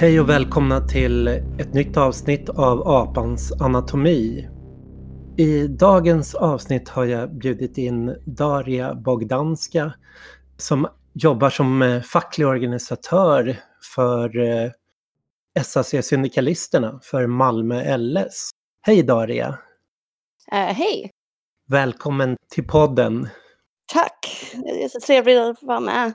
Hej och välkomna till ett nytt avsnitt av Apans anatomi. I dagens avsnitt har jag bjudit in Daria Bogdanska som jobbar som eh, facklig organisatör för eh, SAC-syndikalisterna för Malmö LS. Hej Daria! Uh, hej! Välkommen till podden. Tack! Det är så trevligt att vara med.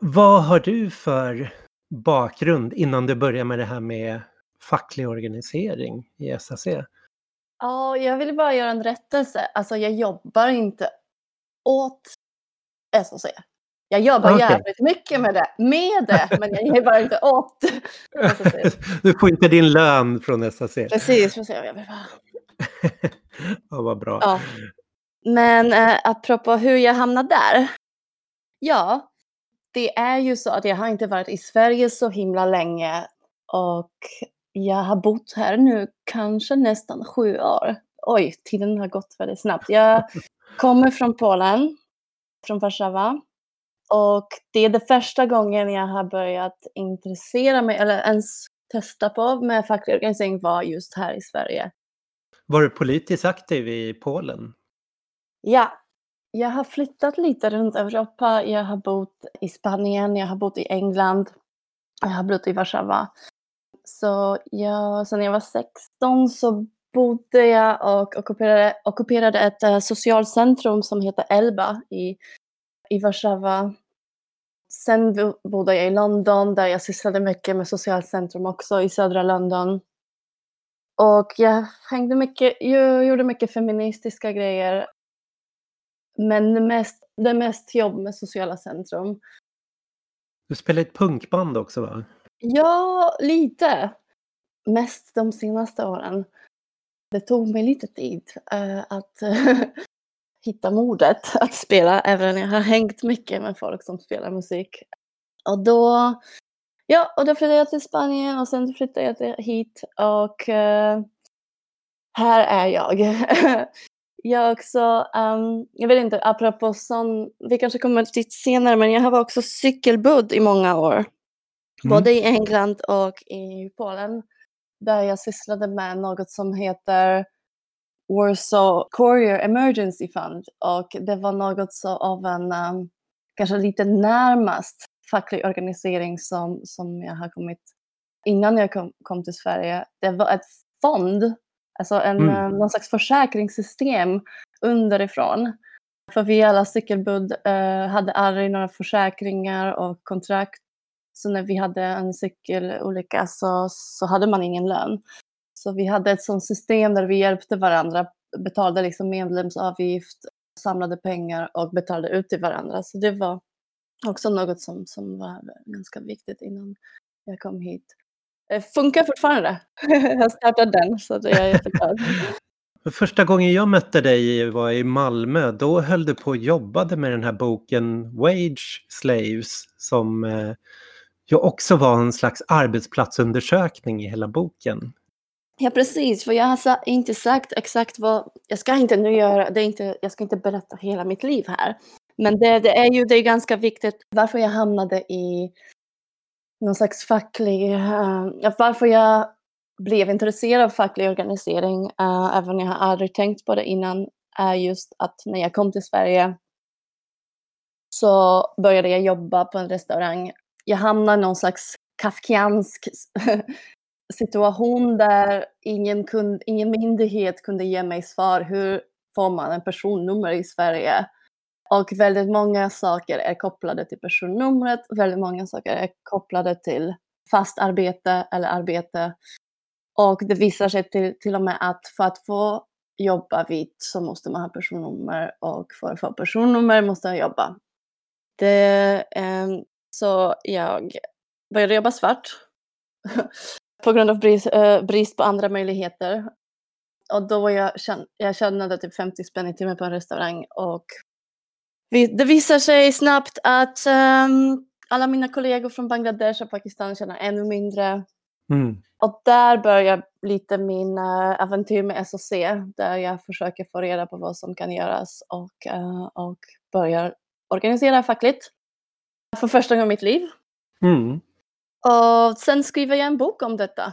Vad har du för bakgrund innan du börjar med det här med facklig organisering i SAC? Ja, jag vill bara göra en rättelse. Alltså jag jobbar inte åt SAC. Jag jobbar okay. jävligt mycket med det, med det, men jag jobbar inte åt SAC. Du får inte din lön från SAC. Precis, precis. Jag vill bara... ja, vad bra. Ja. Men eh, apropå hur jag hamnade där. Ja, det är ju så att jag har inte varit i Sverige så himla länge och jag har bott här nu kanske nästan sju år. Oj, tiden har gått väldigt snabbt. Jag kommer från Polen, från Warszawa. Och det är det första gången jag har börjat intressera mig, eller ens testa på med facklig organisering var just här i Sverige. Var du politiskt aktiv i Polen? Ja, jag har flyttat lite runt Europa. Jag har bott i Spanien, jag har bott i England, jag har bott i Warszawa. Så jag, sen jag var 16 så bodde jag och ockuperade, ockuperade ett uh, socialcentrum som heter Elba i, i Warszawa. Sen bodde jag i London där jag sysslade mycket med socialcentrum också i södra London. Och jag hängde mycket, jag gjorde mycket feministiska grejer men mest, det mest jobb med sociala centrum. Du spelar ett punkband också va? Ja, lite. Mest de senaste åren. Det tog mig lite tid uh, att uh, hitta modet att spela, även om jag har hängt mycket med folk som spelar musik. Och då, ja, och då flyttade jag till Spanien och sen flyttade jag hit och uh, här är jag. Jag också, um, jag vet inte, apropå sån, vi kanske kommer dit senare, men jag har också cykelbudd i många år. Mm. Både i England och i Polen. Där jag sysslade med något som heter Warsaw Courier Emergency Fund. Och det var något så av en, um, kanske lite närmast facklig organisering som, som jag har kommit innan jag kom, kom till Sverige. Det var ett fond Alltså en, mm. Eh, någon slags försäkringssystem underifrån. För vi alla cykelbud eh, hade aldrig några försäkringar och kontrakt. Så när vi hade en cykelolycka så, så hade man ingen lön. Så vi hade ett sånt system där vi hjälpte varandra, betalade liksom medlemsavgift, samlade pengar och betalade ut till varandra. Så det var också något som, som var ganska viktigt innan jag kom hit. Det funkar fortfarande. jag startade den så det är jag jätteglad. Första gången jag mötte dig var i Malmö. Då höll du på och jobbade med den här boken Wage Slaves som eh, ju också var en slags arbetsplatsundersökning i hela boken. Ja precis, för jag har inte sagt exakt vad, jag ska inte nu göra, det inte, jag ska inte berätta hela mitt liv här. Men det, det är ju det är ganska viktigt varför jag hamnade i någon slags facklig, uh, varför jag blev intresserad av facklig organisering, uh, även om jag aldrig tänkt på det innan, är just att när jag kom till Sverige så började jag jobba på en restaurang. Jag hamnade i någon slags kafkiansk situation där ingen, kund, ingen myndighet kunde ge mig svar. Hur får man en personnummer i Sverige? Och väldigt många saker är kopplade till personnumret, väldigt många saker är kopplade till fast arbete eller arbete. Och det visar sig till, till och med att för att få jobba vitt så måste man ha personnummer och för att få personnummer måste man jobba. Det, eh, så jag började jobba svart på grund av brist, eh, brist, på andra möjligheter. Och då var jag, jag tjänade typ 50 spänn i timmen på en restaurang och det visar sig snabbt att um, alla mina kollegor från Bangladesh och Pakistan tjänar ännu mindre. Mm. Och där börjar lite min uh, äventyr med SOC, där jag försöker få reda på vad som kan göras och, uh, och börjar organisera fackligt. För första gången i mitt liv. Mm. Och sen skriver jag en bok om detta.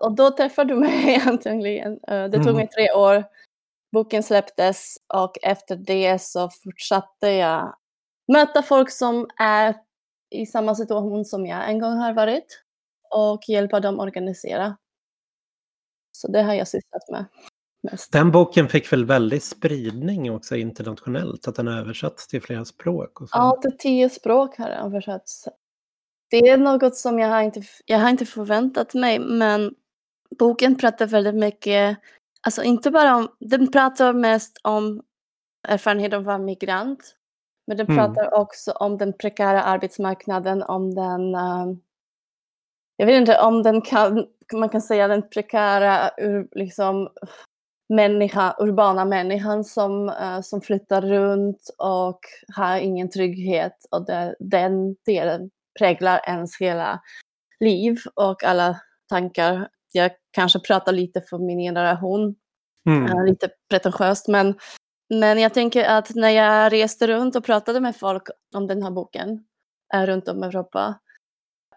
Och då träffade du mig egentligen. Eh, Det tog Mm. mig tre år. Boken släpptes och efter det så fortsatte jag möta folk som är i samma situation som jag en gång har varit och hjälpa dem organisera. Så det har jag sysslat med mest. Den boken fick väl väldigt spridning också internationellt, att den översatts till flera språk. Och så. Ja, till tio språk har den översatts. Det är något som jag har inte, jag har inte förväntat mig, men boken pratar väldigt mycket, alltså inte bara om, den pratar mest om erfarenhet av migrant, men den Mm. pratar också om den prekära arbetsmarknaden, om den, eh, jag vet inte om den kan, man kan säga den prekära ur, liksom, människa, urbana människan som, eh, som flyttar runt och har ingen trygghet och det, den delen präglar ens hela liv och alla tankar. Jag kanske pratar lite för min generation, Mm. lite pretentiöst, men, men jag tänker att när jag reste runt och pratade med folk om den här boken eh, runt om i Europa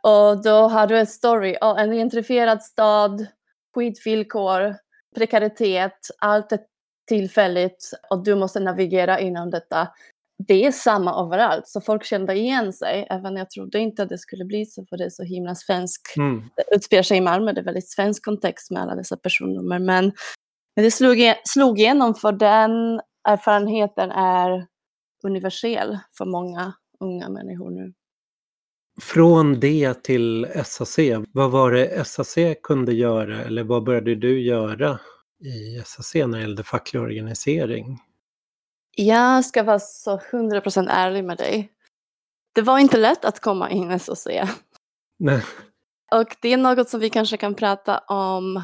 och då har du en story, oh, en gentrifierad stad, skitvillkor, prekaritet, allt är tillfälligt och du måste navigera inom detta. Det är samma överallt, så folk kände igen sig, även jag trodde inte att det skulle bli så, för det är så himla svensk. Mm. Det utspelar sig i Malmö, det är väldigt svensk kontext med alla dessa personnummer, men men det slog, slog igenom för den erfarenheten är universell för många unga människor nu. Från det till SAC, vad var det SAC kunde göra eller vad började du göra i SAC när det gällde facklig organisering? Jag ska vara så 100% ärlig med dig. Det var inte lätt att komma in i SOC. Nej. Och det är något som vi kanske kan prata om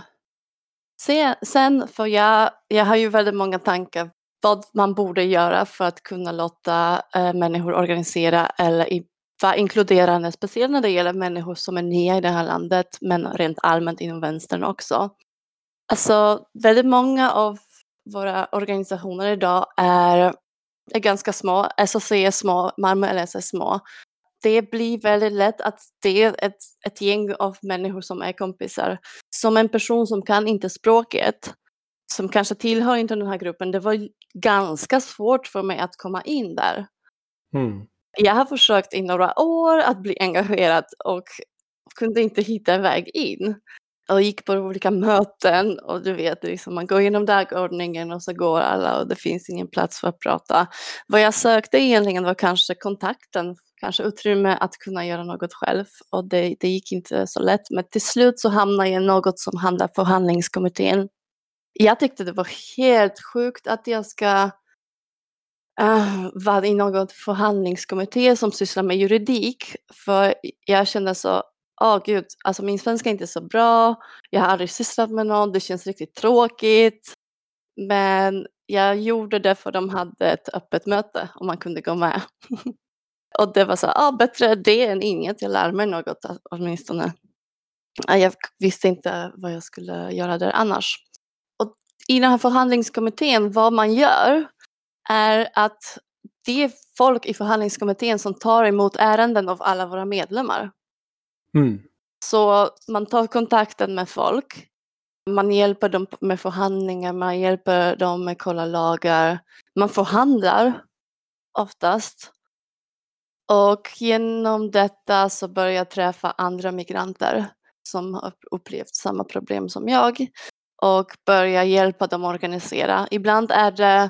se- sen, för jag, jag har ju väldigt många tankar vad man borde göra för att kunna låta eh, människor organisera eller i, vara inkluderande, speciellt när det gäller människor som är nya i det här landet, men rent allmänt inom vänstern också. Alltså, väldigt många av våra organisationer idag är, är ganska små. SOC är små, Malmö LS är små. Det blir väldigt lätt att det är ett, ett gäng av människor som är kompisar. Som en person som kan inte språket, som kanske tillhör inte den här gruppen, det var ganska svårt för mig att komma in där. Mm. Jag har försökt i några år att bli engagerad och kunde inte hitta en väg in. Och gick på olika möten och du vet, liksom, man går igenom dagordningen och så går alla och det finns ingen plats för att prata. Vad jag sökte egentligen var kanske kontakten, kanske utrymme att kunna göra något själv och det, det gick inte så lätt. Men till slut så hamnade jag i något som handlar förhandlingskommittén. Jag tyckte det var helt sjukt att jag ska uh, vara i någon förhandlingskommitté som sysslar med juridik. För jag kände så, åh gud, alltså min svenska är inte så bra, jag har aldrig sysslat med någon, det känns riktigt tråkigt. Men jag gjorde det för de hade ett öppet möte och man kunde gå med. och det var så, ah, bättre det än inget, jag lär mig något åtminstone. Jag visste inte vad jag skulle göra där annars. Och i den här förhandlingskommittén, vad man gör är att det är folk i förhandlingskommittén som tar emot ärenden av alla våra medlemmar. Mm. Så man tar kontakten med folk. Man hjälper dem med förhandlingar, man hjälper dem med att kolla lagar. Man förhandlar oftast. Och genom detta så börjar jag träffa andra migranter som har upplevt samma problem som jag och börja hjälpa dem organisera. Ibland är det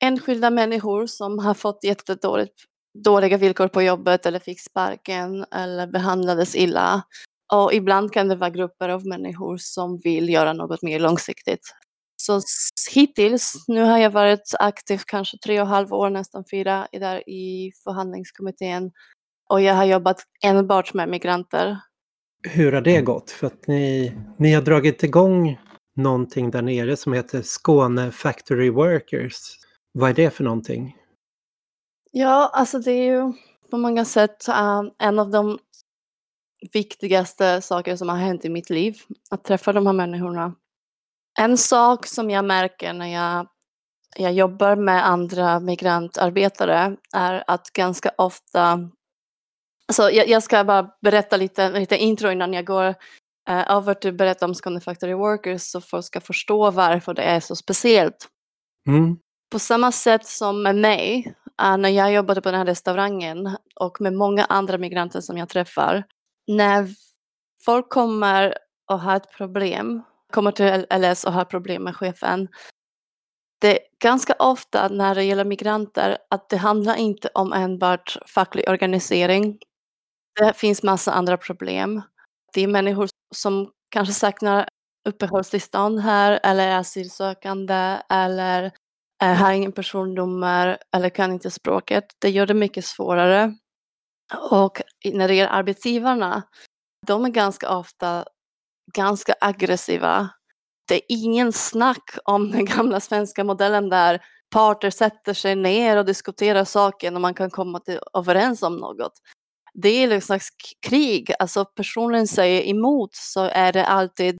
enskilda människor som har fått jättedåligt dåliga villkor på jobbet eller fick sparken eller behandlades illa. Och ibland kan det vara grupper av människor som vill göra något mer långsiktigt. Så hittills, nu har jag varit aktiv kanske tre och ett halvt år, nästan fyra, i där i förhandlingskommittén. Och jag har jobbat enbart med migranter. Hur har det gått? För att ni, ni har dragit igång någonting där nere som heter Skåne Factory Workers. Vad är det för någonting? Ja, alltså det är ju på många sätt eh, en av de viktigaste saker som har hänt i mitt liv. Att träffa de här människorna. En sak som jag märker när jag, jag jobbar med andra migrantarbetare är att ganska ofta Så jag, jag, ska bara berätta lite, lite intro innan jag går uh, över till att berätta om Skåne Factory Workers så folk ska förstå varför det är så speciellt. Mm. På samma sätt som med mig, uh, Eh, när jag jobbade på den här restaurangen och med många andra migranter som jag träffar. När folk kommer och har ett problem, kommer till LS och har problem med chefen. Det är ganska ofta när det gäller migranter att det handlar inte om enbart facklig organisering. Det finns massa andra problem. Det är människor som kanske saknar uppehållstillstånd här eller är asylsökande eller Eh, har ingen personnummer eller kan inte språket. Det gör det mycket svårare. Och när det gäller arbetsgivarna, de är ganska ofta ganska aggressiva. Det är ingen snack om den gamla svenska modellen där parter sätter sig ner och diskuterar saken och man kan komma till, överens om något. Det är liksom slags krig, alltså personen säger emot så är det alltid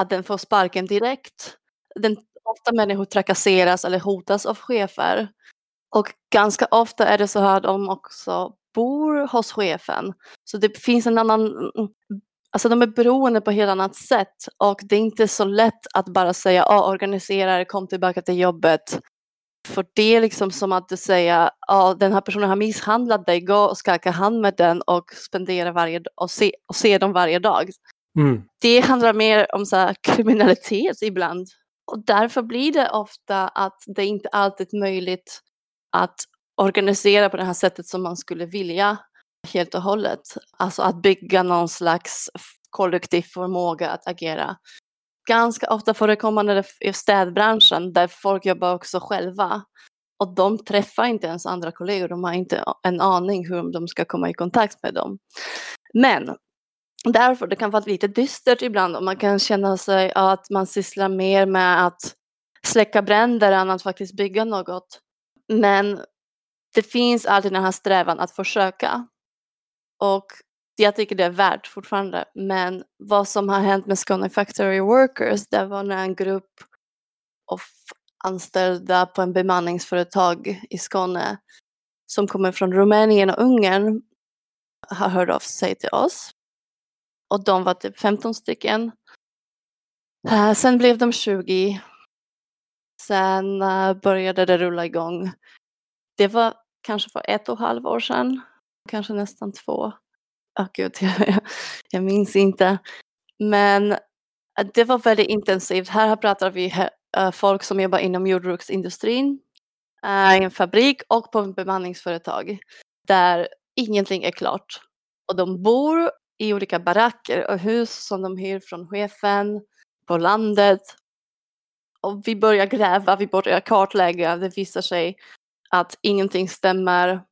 att den får sparken direkt. Den, ofta människor trakasseras eller hotas av chefer. Och ganska ofta är det så att de också bor hos chefen. Så det finns en annan Alltså de är beroende på ett helt annat sätt och det är inte så lätt att bara säga ah, organisera kom tillbaka till jobbet. För det är liksom som att du säger ah, den här personen har misshandlat dig, gå och skaka hand med den och spendera varje och se, och se dem varje dag. Mm. Det handlar mer om så kriminalitet ibland. Och därför blir det ofta att det inte alltid är möjligt att organisera på det här sättet som man skulle vilja helt och hållet. Alltså att bygga någon slags kollektiv förmåga att agera. Ganska ofta förekommande i städbranschen där folk jobbar också själva. Och de träffar inte ens andra kollegor, de har inte en aning hur de ska komma i kontakt med dem. Men därför det kan vara lite dystert ibland och man kan känna sig att man sysslar mer med att släcka bränder än att faktiskt bygga något. Men det finns alltid den här strävan att försöka. Och jag tycker det är värt fortfarande. Men vad som har hänt med Skåne Factory Workers, det var när en grupp av anställda på en bemanningsföretag i Skåne som kommer från Rumänien och Ungern har hört av sig till oss. Och de var typ 15 stycken. Uh, sen blev de 20. Sen uh, började det rulla igång. Det var kanske för ett och ett halvt år sedan kanske nästan två. Oh, gud, jag, jag minns inte. Men eh, det var väldigt intensivt. Här pratar vi folk som jobbar inom jordbruksindustrin, i en fabrik och på ett bemanningsföretag där ingenting är klart. Och de bor i olika baracker och hus som de hyr från chefen på landet. Och vi börjar gräva, vi börjar kartlägga. Det visar sig att ingenting stämmer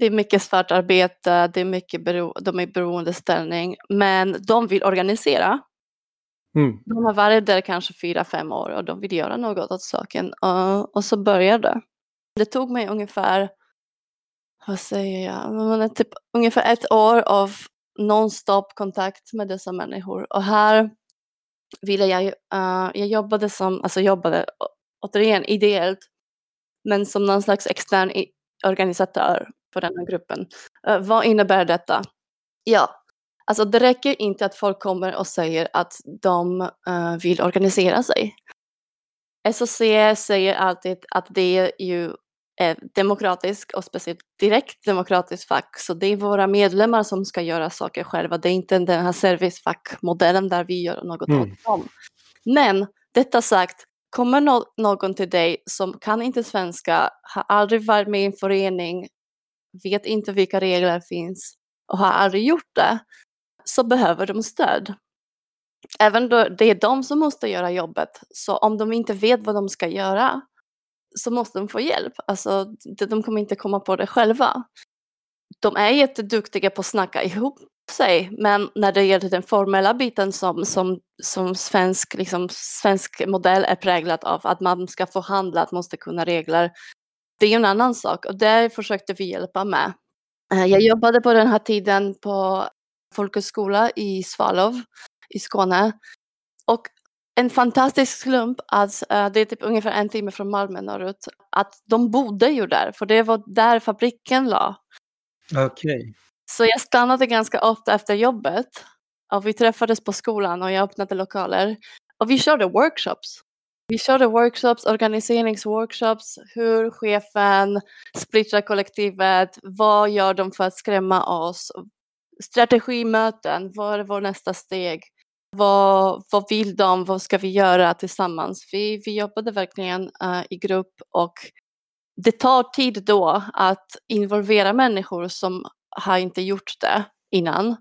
det är mycket svart arbete, det är mycket bero, de är i beroendeställning, men de vill organisera. Mm. De har varit där kanske fyra, fem år och de vill göra något åt saken. Och, och så började det. Det tog mig ungefär, vad säger jag, typ ungefär ett år av nonstop kontakt med dessa människor. Och här ville jag, uh, jag jobbade som, alltså jobbade återigen ideellt, men som någon slags extern organisatör på den här gruppen. Uh, vad innebär detta? Ja, alltså det räcker inte att folk kommer och säger att de uh, vill organisera sig. SOC säger alltid att det är ju är demokratiskt och speciellt direkt demokratiskt fack. Så det är våra medlemmar som ska göra saker själva. Det är inte den här servicefackmodellen där vi gör något mm. åt dem. Men detta sagt, kommer no någon till dig som kan inte svenska, har aldrig varit med i en förening, vet inte vilka regler finns och har aldrig gjort det, så behöver de stöd. Även då det är de som måste göra jobbet, så om de inte vet vad de ska göra så måste de få hjälp. Alltså, de kommer inte komma på det själva. De är jätteduktiga på att snacka ihop sig, men när det gäller den formella biten som, som, som svensk, liksom, svensk modell är präglad av, att man ska förhandla, att man måste kunna regler, det är en annan sak och det försökte vi hjälpa med. Eh, jag jobbade på den här tiden på folkhögskola i Svalov i Skåne. Och en fantastisk slump att uh, det är typ ungefär en timme från Malmö norrut. Att de bodde ju där, för det var där fabriken la. Okej. Okay. Så jag stannade ganska ofta efter jobbet och vi träffades på skolan och jag öppnade lokaler och vi körde workshops. Vi körde workshops, organiseringsworkshops, hur chefen splittrar kollektivet, vad gör de för att skrämma oss, strategimöten, vad är vår nästa steg, vad, vad vill de, vad ska vi göra tillsammans? Vi, vi jobbade verkligen uh, i grupp och det tar tid då att involvera människor som har inte gjort det innan.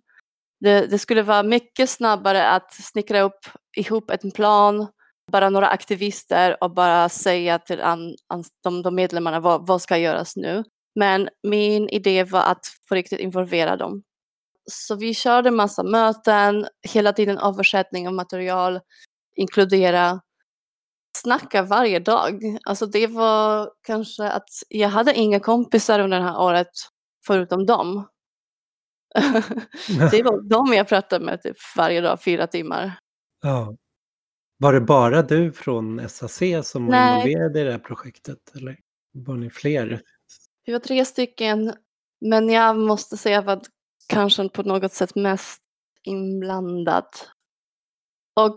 Det, det, skulle vara mycket snabbare att snickra upp ihop en plan, bara några aktivister och bara säga till an, an, de, de medlemmarna vad, vad ska göras nu. Men min idé var att på riktigt involvera dem. Så vi körde massa möten, hela tiden översättning av material, inkludera, snacka varje dag. Alltså det var kanske att jag hade inga kompisar under det här året förutom dem. det var de jag pratade med typ varje dag, fyra timmar. Ja. Var det bara du från SAC som var involverad i det här projektet? Eller var ni fler? Vi var tre stycken, men jag måste säga att kanske på något sätt mest inblandad. Och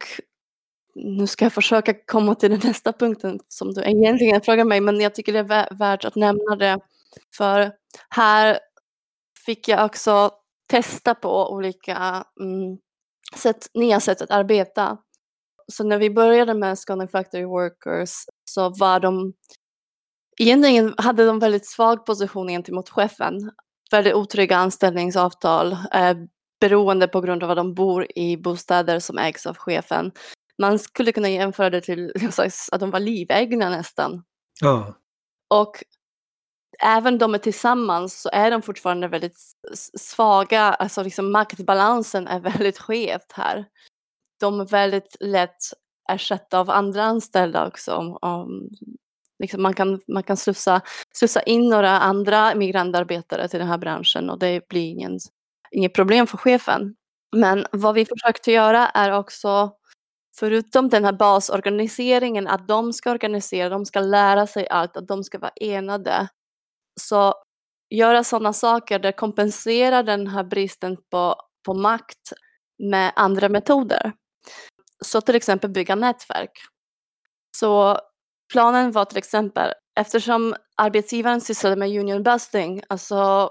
nu ska jag försöka komma till den nästa punkten som du egentligen frågar mig, men jag tycker det är värt att nämna det. För här fick jag också testa på olika mm, sätt, nya sätt att arbeta. Så när vi började med Scania Factory Workers så var de egentligen hade de väldigt svag position gentemot chefen. Väldigt otrygga anställningsavtal eh, beroende på grund av att de bor i bostäder som ägs av chefen. Man skulle kunna jämföra det till att de var livägna nästan. Ja. Och även de är tillsammans så är de fortfarande väldigt svaga, alltså liksom maktbalansen är väldigt skevt här. De är väldigt lätt ersatta av andra anställda också. Om, liksom man kan, man kan slussa, slussa in några andra migrantarbetare till den här branschen och det blir ingen, inget problem för chefen. Men vad vi försökte göra är också, förutom den här basorganiseringen, att de ska organisera, de ska lära sig allt, att de ska vara enade, så göra sådana saker där kompenserar den här bristen på, på makt med andra metoder. Så till exempel bygga nätverk. Så planen var till exempel, eftersom arbetsgivaren sysslade med union busting, alltså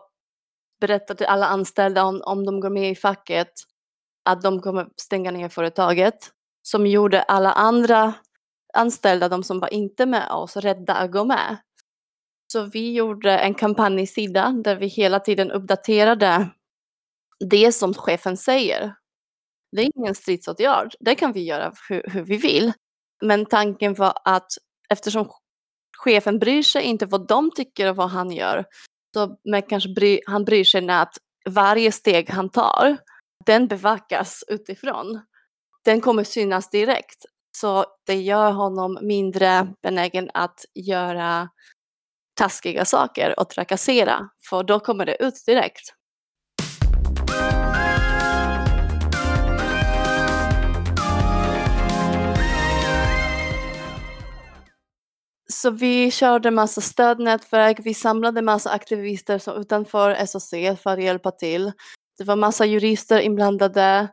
berättade till alla anställda om, om de går med i facket att de kommer stänga ner företaget, som gjorde alla andra anställda, de som var inte med oss, rädda att gå med. Så vi gjorde en kampanjsida där vi hela tiden uppdaterade det som chefen säger. Det är ingen stridsåtgärd, det kan vi göra hur, hur vi vill. Men tanken var att eftersom chefen bryr sig inte vad de tycker och vad han gör, så men kanske bry, han bryr sig när att varje steg han tar, den bevakas utifrån. Den kommer synas direkt. Så det gör honom mindre benägen att göra taskiga saker och trakassera, för då kommer det ut direkt. Så vi körde massa stödnätverk, vi samlade massa aktivister som utanför SOC för att hjälpa till. Det var massa jurister inblandade.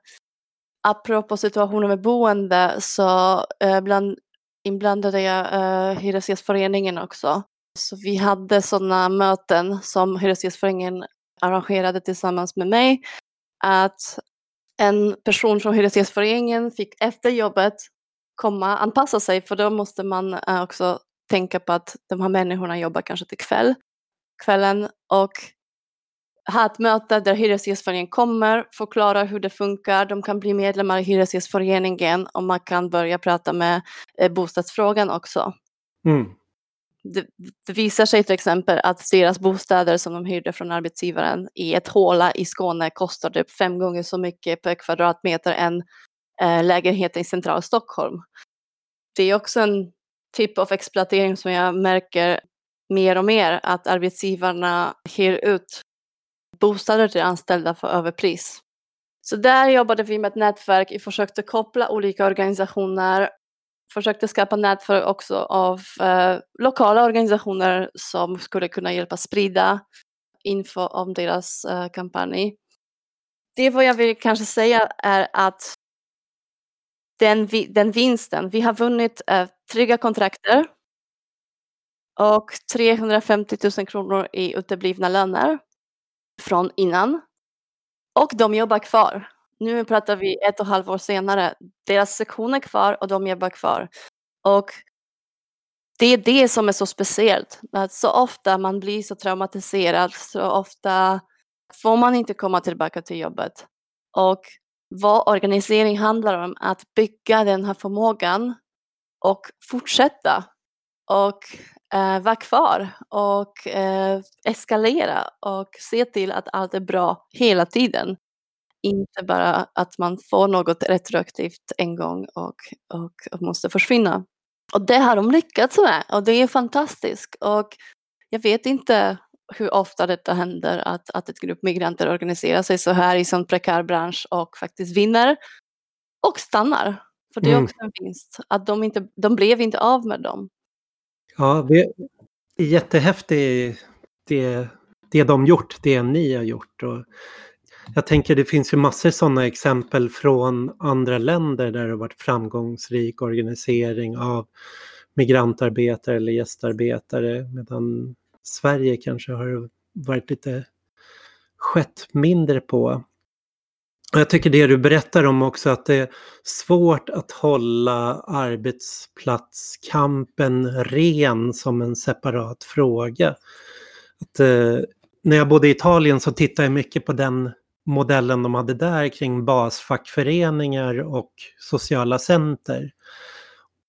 Apropå situationen med boende så eh, bland, inblandade jag eh, Hyresgästföreningen också. Så vi hade sådana möten som Hyresgästföreningen arrangerade tillsammans med mig. Att en person från Hyresgästföreningen fick efter jobbet komma, anpassa sig för då måste man eh, också tänka på att de här människorna jobbar kanske till kväll, kvällen och ha ett möte där Hyresgästföreningen kommer, förklarar hur det funkar, de kan bli medlemmar i Hyresgästföreningen och man kan börja prata med eh, bostadsfrågan också. Mm det, det, visar sig till exempel att deras bostäder som de hyrde från arbetsgivaren i ett håla i Skåne kostar typ fem gånger så mycket per kvadratmeter än eh, lägenheter i centrala Stockholm. Det är också en typ av exploatering som jag märker mer och mer att arbetsgivarna hyr ut bostäder till anställda för överpris. Så där jobbade vi med ett nätverk, vi försökte koppla olika organisationer försökte skapa nätverk också av eh, lokala organisationer som skulle kunna hjälpa sprida info om deras eh, kampanj. Det vad jag vill kanske säga är att den, den vinsten, vi har vunnit uh, trygga kontrakter och 350 000 kronor i uteblivna löner från innan. Och de jobbar kvar. Nu pratar vi ett och ett halvt år senare. Deras sektion är kvar och de jobbar kvar. Och det är det som är så speciellt. Att så ofta man blir så traumatiserad, så ofta får man inte komma tillbaka till jobbet. Och vad organisering handlar om, att bygga den här förmågan och fortsätta och eh, vara kvar och eh, eskalera och se till att allt är bra hela tiden. Inte bara att man får något retroaktivt en gång och, och, och måste försvinna. Och det har de lyckats med och det är fantastiskt. Och jag vet inte hur ofta detta händer att, att ett grupp migranter organiserar sig så här i sån prekär bransch och faktiskt vinner och stannar. För det är mm. också en vinst, att de, inte, de blev inte av med dem. Ja, det är jättehäftigt det, det de gjort, det ni har gjort. Och jag tänker det finns ju massor sådana exempel från andra länder där det har varit framgångsrik organisering av migrantarbetare eller gästarbetare medan Sverige kanske har varit lite skett mindre på. Jag tycker det du berättar om också att det är svårt att hålla arbetsplatskampen ren som en separat fråga. Att, eh, när jag bodde i Italien så tittade jag mycket på den modellen de hade där kring basfackföreningar och sociala center.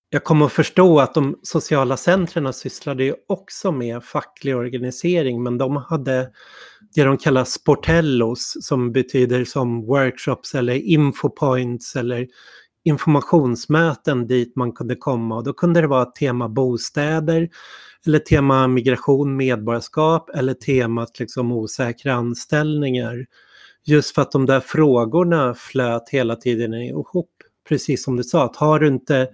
Jag kommer att förstå att de sociala centren sysslade ju också med facklig organisering men de hade det de kallar sportellos som betyder som workshops eller infopoints eller informationsmöten dit man kunde komma och då kunde det vara tema bostäder eller tema migration, medborgarskap eller temat liksom osäkra anställningar. Just för att de där frågorna flöt hela tiden ihop. Precis som du sa, att har du inte,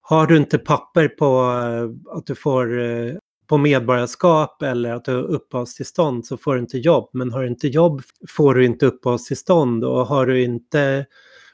har du inte papper på eh, att du får eh, på medborgarskap eller att du har uppehållstillstånd så får du inte jobb. Men har du inte jobb får du inte uppehållstillstånd och har du inte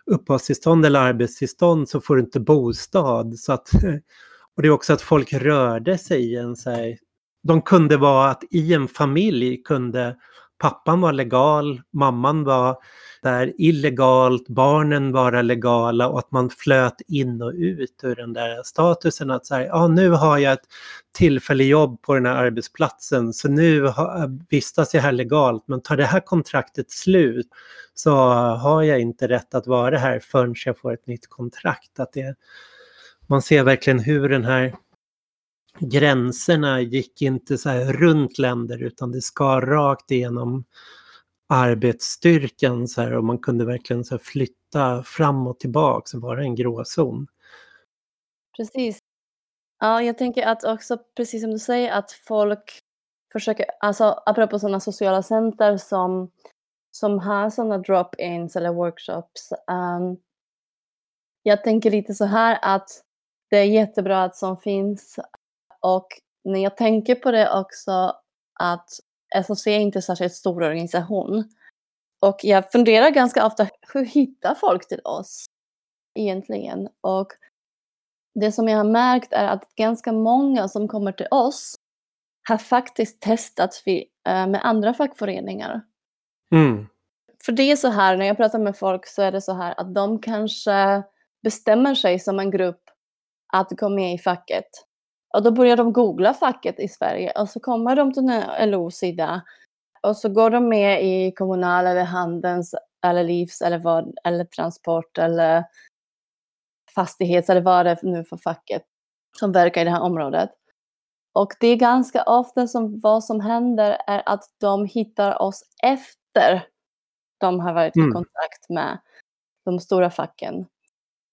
uppehållstillstånd eller arbetstillstånd så får du inte bostad. Så att, och det är också att folk rörde sig i en så här, de kunde vara att i en familj kunde pappan var legal, mamman var där illegalt, barnen vara legala och att man flöt in och ut ur den där statusen att säga, ja nu har jag ett tillfälligt jobb på den här arbetsplatsen så nu har, vistas jag här legalt men tar det här kontraktet slut så har jag inte rätt att vara här förrän jag får ett nytt kontrakt. Att det, man ser verkligen hur den här gränserna gick inte så här runt länder utan det skar rakt igenom arbetsstyrkan så här, och man kunde verkligen så flytta fram och tillbaka och var det en gråzon. Precis. Ja, jag tänker att också precis som du säger att folk försöker, alltså apropå sådana sociala center som, som har sådana drop-ins eller workshops. Um, jag tänker lite så här att det är jättebra att som finns och när jag tänker på det också att SOC är inte särskilt stor organisation. Och jag funderar ganska ofta, hur hittar folk till oss egentligen? Och det som jag har märkt är att ganska många som kommer till oss har faktiskt testat eh, med andra fackföreningar. Mm. För det är så här, när jag pratar med folk så är det så här att de kanske bestämmer sig som en grupp att gå med i facket. Och då börjar de googla facket i Sverige och så kommer de till LO-sida och så går de med i Kommunal eller Handels eller Livs eller, vad, eller Transport eller Fastighets eller vad det är nu för facket som verkar i det här området. Och det är ganska ofta som vad som händer är att de hittar oss efter de har varit mm. i kontakt med de stora facken.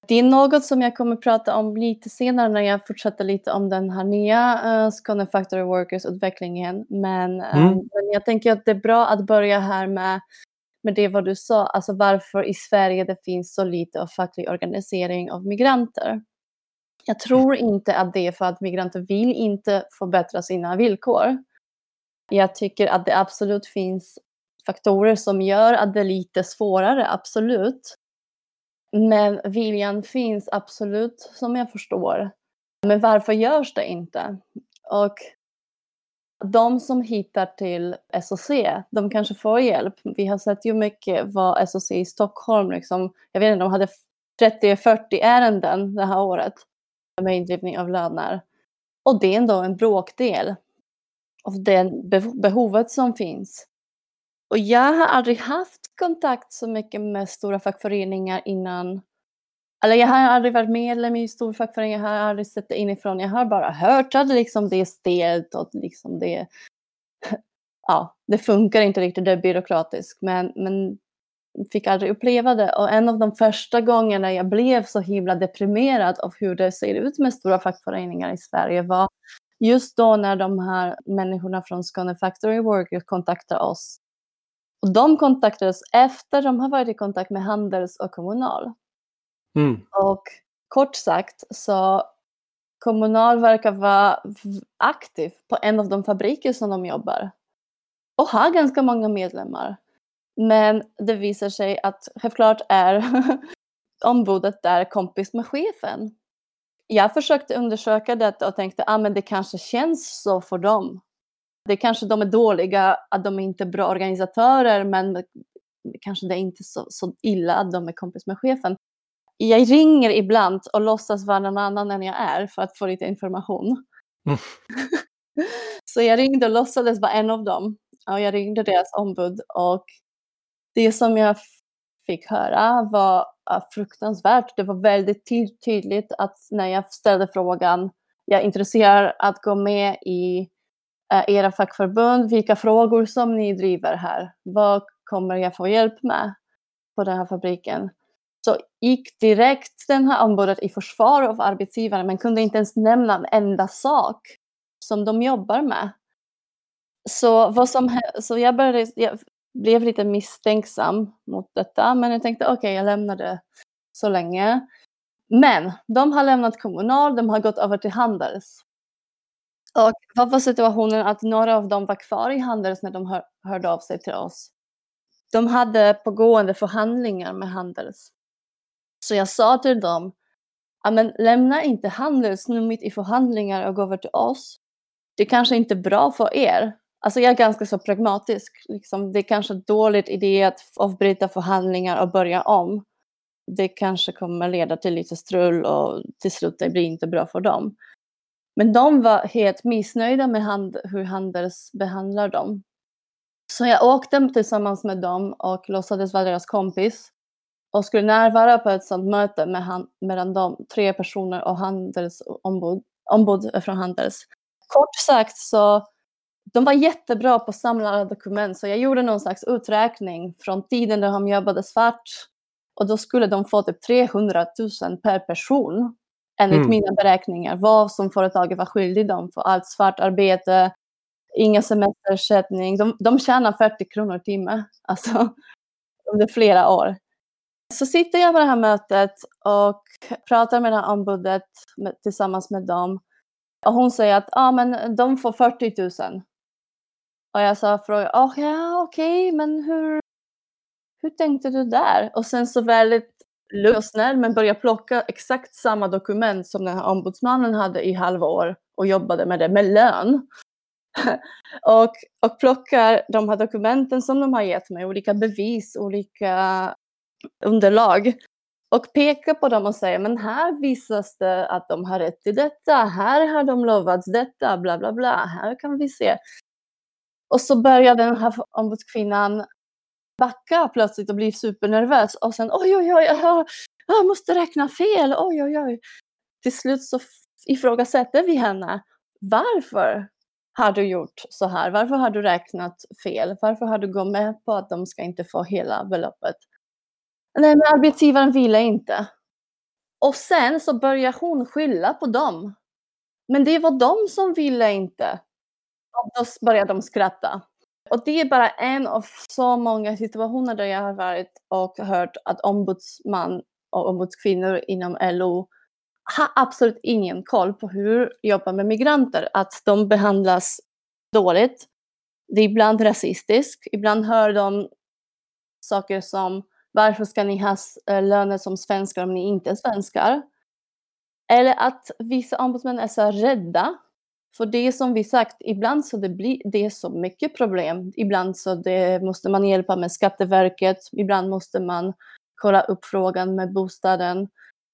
Det är något som jag kommer prata om lite senare när jag fortsätter lite om den här nya uh, Skåne Factory Workers-utvecklingen. Men, uh, mm. men jag tänker att det är bra att börja här med, med det vad du sa, alltså varför i Sverige det finns så lite av facklig organisering av migranter. Jag tror inte att det är för att migranter vill inte förbättra sina villkor. Jag tycker att det absolut finns faktorer som gör att det är lite svårare, absolut. Men viljan finns absolut, som jag förstår. Men varför görs det inte? Och de som hittar till SOC, de kanske får hjälp. Vi har sett ju mycket vad SOC i Stockholm, liksom, jag vet inte, de hade 30-40 ärenden det här året med indrivning av löner. Och det är ändå en bråkdel av det behovet som finns. Och jag har aldrig haft kontakt så mycket med stora fackföreningar innan. Eller jag har aldrig varit medlem i stor fackförening, jag har aldrig sett det inifrån. Jag har bara hört att liksom det är stelt och liksom det, ja, det funkar inte riktigt, det är byråkratiskt. Men, men fick aldrig uppleva det. Och en av de första gångerna jag blev så himla deprimerad av hur det ser ut med stora fackföreningar i Sverige var just då när de här människorna från Skåne Factory Workers kontaktade oss. Och de kontaktade oss efter de har varit i kontakt med Handels och Kommunal. Mm. Och kort sagt så Kommunal verkar vara aktiv på en av de fabriker som de jobbar. Och har ganska många medlemmar. Men det visar sig att självklart är ombudet där kompis med chefen. Jag försökte undersöka detta och tänkte att ah, det kanske känns så för dem. Det kanske de är dåliga, att de är inte är bra organisatörer, men kanske det är inte så, så illa att de är kompis med chefen. Jag ringer ibland och låtsas vara någon annan än jag är för att få lite information. Mm. så jag ringde och låtsades vara en av dem. Och jag ringde deras ombud och det som jag fick höra var fruktansvärt. Det var väldigt tydligt att när jag ställde frågan, jag är intresserad att gå med i Eh, era fackförbund, vilka frågor som ni driver här, vad kommer jag få hjälp med på den här fabriken? Så gick direkt den här ombudet i försvar av arbetsgivaren men kunde inte ens nämna en enda sak som de jobbar med. Så, vad som, så jag, började, jag blev lite misstänksam mot detta, men jag tänkte okej, okay, jag lämnar det så länge. Men de har lämnat Kommunal, de har gått över till Handels. Och vad var situationen att några av dem var kvar i Handels när de hör, hörde av sig till oss. De hade pågående förhandlingar med Handels. Så jag sa till dem, men lämna inte Handels nu mitt i förhandlingar och gå över till oss. Det kanske inte är bra för er, Alltså jag är ganska så pragmatisk. Liksom, det är kanske en dålig idé att avbryta förhandlingar och börja om. Det kanske kommer leda till lite strul och till slut det blir inte bra för dem. Men de var helt missnöjda med hand, hur Handels behandlar dem. Så jag åkte tillsammans med dem och låtsades vara deras kompis och skulle närvara på ett sådant möte med han, mellan de tre personer och Handels ombud, ombud från Handels. Kort sagt så de var jättebra på att samla dokument så jag gjorde någon slags uträkning från tiden när de jobbade svart och då skulle de få typ 300 000 per person enligt mm. mina beräkningar vad som företaget var skyldig dem för allt svart arbete, inga semesterersättning. De, de tjänar 40 kronor i timme alltså, under flera år. Så sitter jag på det här mötet och pratar med det här ombudet med, tillsammans med dem. Och hon säger att ah, men de får 40 000 och jag sa fråga, oh, ja okej, okay, men hur, hur tänkte du där? Och sen så väldigt lugn och snäll, men började plocka exakt samma dokument som den här ombudsmannen hade i halva år och jobbade med det med lön. och, och plockar de här dokumenten som de har gett mig, olika bevis, olika underlag och pekar på dem och säger men här visas det att de har rätt till detta, här har de lovats detta, bla bla bla, här kan vi se. Och så börjar den här ombudskvinnan backa plötsligt och bli supernervös och sen oj, oj, oj, jag, jag måste räkna fel, oj, oj, oj. Till slut så ifrågasätter vi henne. Varför har du gjort så här? Varför har du räknat fel? Varför har du gått med på att de ska inte få hela beloppet? Nej, men arbetsgivaren ville inte. Och sen så börjar hon skylla på dem. Men det var de som ville inte. Och då börjar de skratta. Och det är bara en av så många situationer där jag har varit och hört att ombudsman och ombudskvinnor inom LO har absolut ingen koll på hur jobbar med migranter. Att de behandlas dåligt. Det är ibland rasistiskt, ibland hör de saker som varför ska ni ha eh, löner som svenskar om ni inte är svenskar? Eller att vissa ombudsmän är så rädda. För det är som vi sagt, ibland så det blir det är så mycket problem. Ibland så det måste man hjälpa med Skatteverket, ibland måste man kolla upp frågan med bostaden.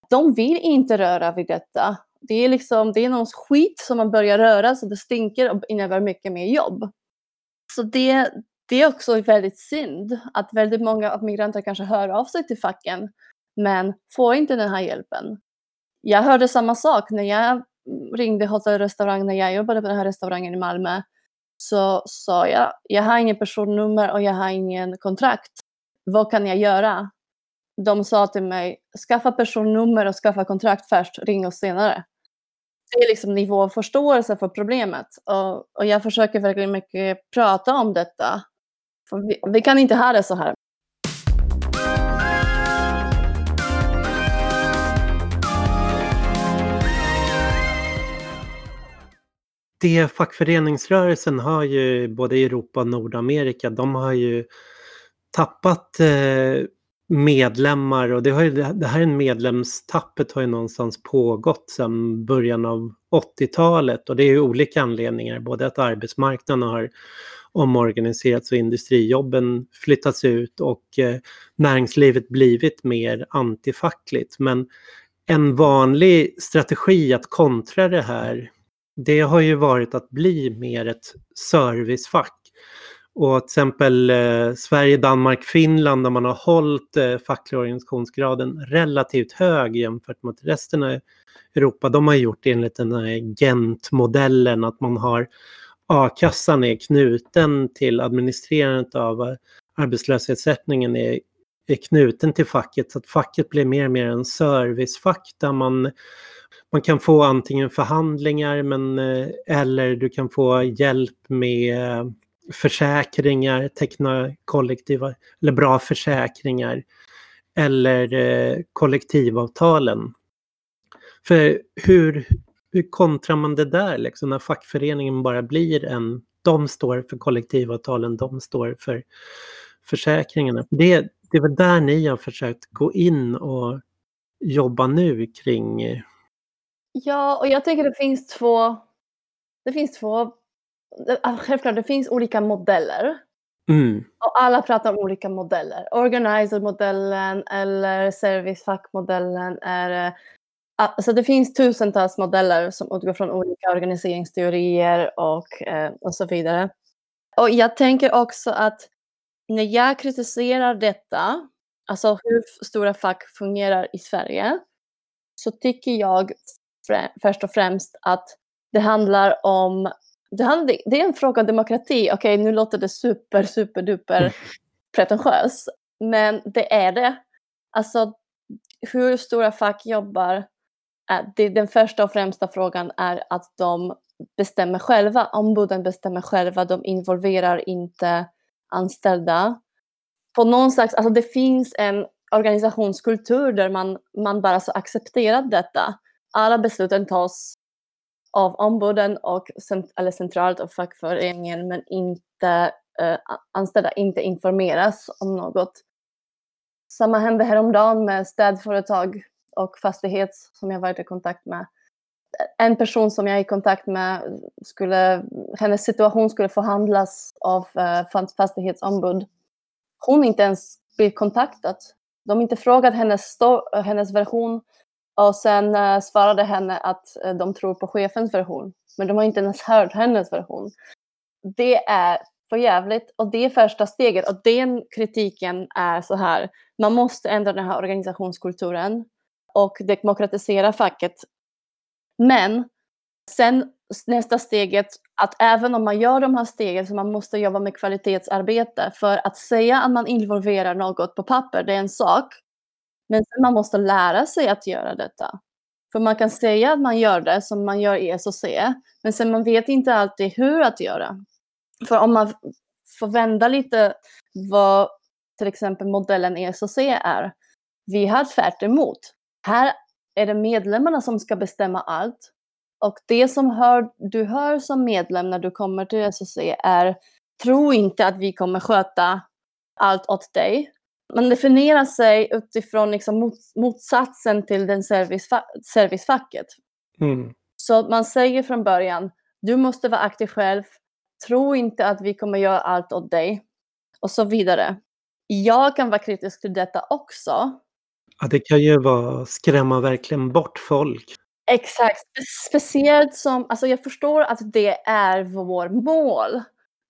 De vill inte röra vid detta. Det är liksom, det är någon skit som man börjar röra så det stinker och innebär mycket mer jobb. Så det, det är också väldigt synd att väldigt många av migranter kanske hör av sig till facken men får inte den här hjälpen. Jag hörde samma sak när jag ringde hotell och restaurang när jag jobbade på den här restaurangen i Malmö. Så sa jag, jag har ingen personnummer och jag har ingen kontrakt. Vad kan jag göra? De sa till mig, skaffa personnummer och skaffa kontrakt först, ring oss senare. Det är liksom nivå av förståelse för problemet. Och, och jag försöker verkligen mycket prata om detta. Vi, vi, kan inte ha det så här. Det fackföreningsrörelsen har ju både i Europa och Nordamerika, de har ju tappat eh, medlemmar och det, har ju, det här medlemstappet har ju någonstans pågått sedan början av 80-talet och det är ju olika anledningar, både att arbetsmarknaden har omorganiserats och industrijobben flyttats ut och eh, näringslivet blivit mer antifackligt. Men en vanlig strategi att kontra det här, det har ju varit att bli mer ett servicefack. Och till exempel eh, Sverige, Danmark, Finland där man har hållit eh, facklig organisationsgraden relativt hög jämfört med resten av Europa. De har gjort enligt den här Gent-modellen att man har a-kassan är knuten till administrerandet av eh, arbetslöshetsersättningen är, är knuten till facket. Så att facket blir mer och mer en servicefack där man, man kan få antingen förhandlingar men, eh, eller du kan få hjälp med eh, försäkringar, teckna kollektiva eller bra försäkringar eller eh, kollektivavtalen. För hur, hur kontrar man det där liksom när fackföreningen bara blir en, de står för kollektivavtalen, de står för försäkringarna. Det, det är väl där ni har försökt gå in och jobba nu kring... Eh, Ja, och jag tänker det finns två, det finns två, självklart det finns olika modeller. Mm. Och alla pratar om olika modeller. Organizer-modellen eller servicefackmodellen är Alltså det finns tusentals modeller som utgår från olika organiseringsteorier och, eh, och så vidare. Och jag tänker också att när jag kritiserar detta, alltså hur stora fack fungerar i Sverige, så tycker jag först och främst att det handlar om, det, handlar, det är en fråga om demokrati. Okej, okay, nu låter det super, super duper pretentiöst, men det är det. Alltså hur stora fack jobbar det, den första och främsta frågan är att de bestämmer själva. Ombuden bestämmer själva, de involverar inte anställda. På någon slags, alltså det finns en organisationskultur där man, man bara så accepterar detta. Alla besluten tas av ombuden och eller centralt av fackföreningen men inte eh, anställda inte informeras om något. Samma hände häromdagen med städföretag och fastighet som jag varit i kontakt med. En person som jag är i kontakt med, skulle, hennes situation skulle förhandlas av eh, fastighetsombud. Hon inte ens blir kontaktad. De inte frågat hennes, hennes version och sen uh, svarade henne att uh, de tror på chefens version. Men de har inte ens hört hennes version. Det är för jävligt och det är första steget och den kritiken är så här. Man måste ändra den här organisationskulturen och demokratisera facket. Men sen nästa steget, att även om man gör de här stegen så man måste jobba med kvalitetsarbete. För att säga att man involverar något på papper, det är en sak. Men man måste lära sig att göra detta. För man kan säga att man gör det som man gör i SOC, men sen man vet inte alltid hur att göra. För om man får vända lite vad till exempel modellen i SOC är. Vi har tvärt emot. Här är det medlemmarna som ska bestämma allt. Och det som hör, du hör som medlem när du kommer till SOC är tro inte att vi kommer sköta allt åt dig. Man definierar sig utifrån liksom mot, motsatsen till den servicefa servicefacket. Mm. Så man säger från början, du måste vara aktiv själv, tro inte att vi kommer göra allt åt dig och så vidare. Jag kan vara kritisk till detta också. Ja, det kan ju vara skrämma verkligen bort folk. Exakt, speciellt som, alltså jag förstår att det är vår mål.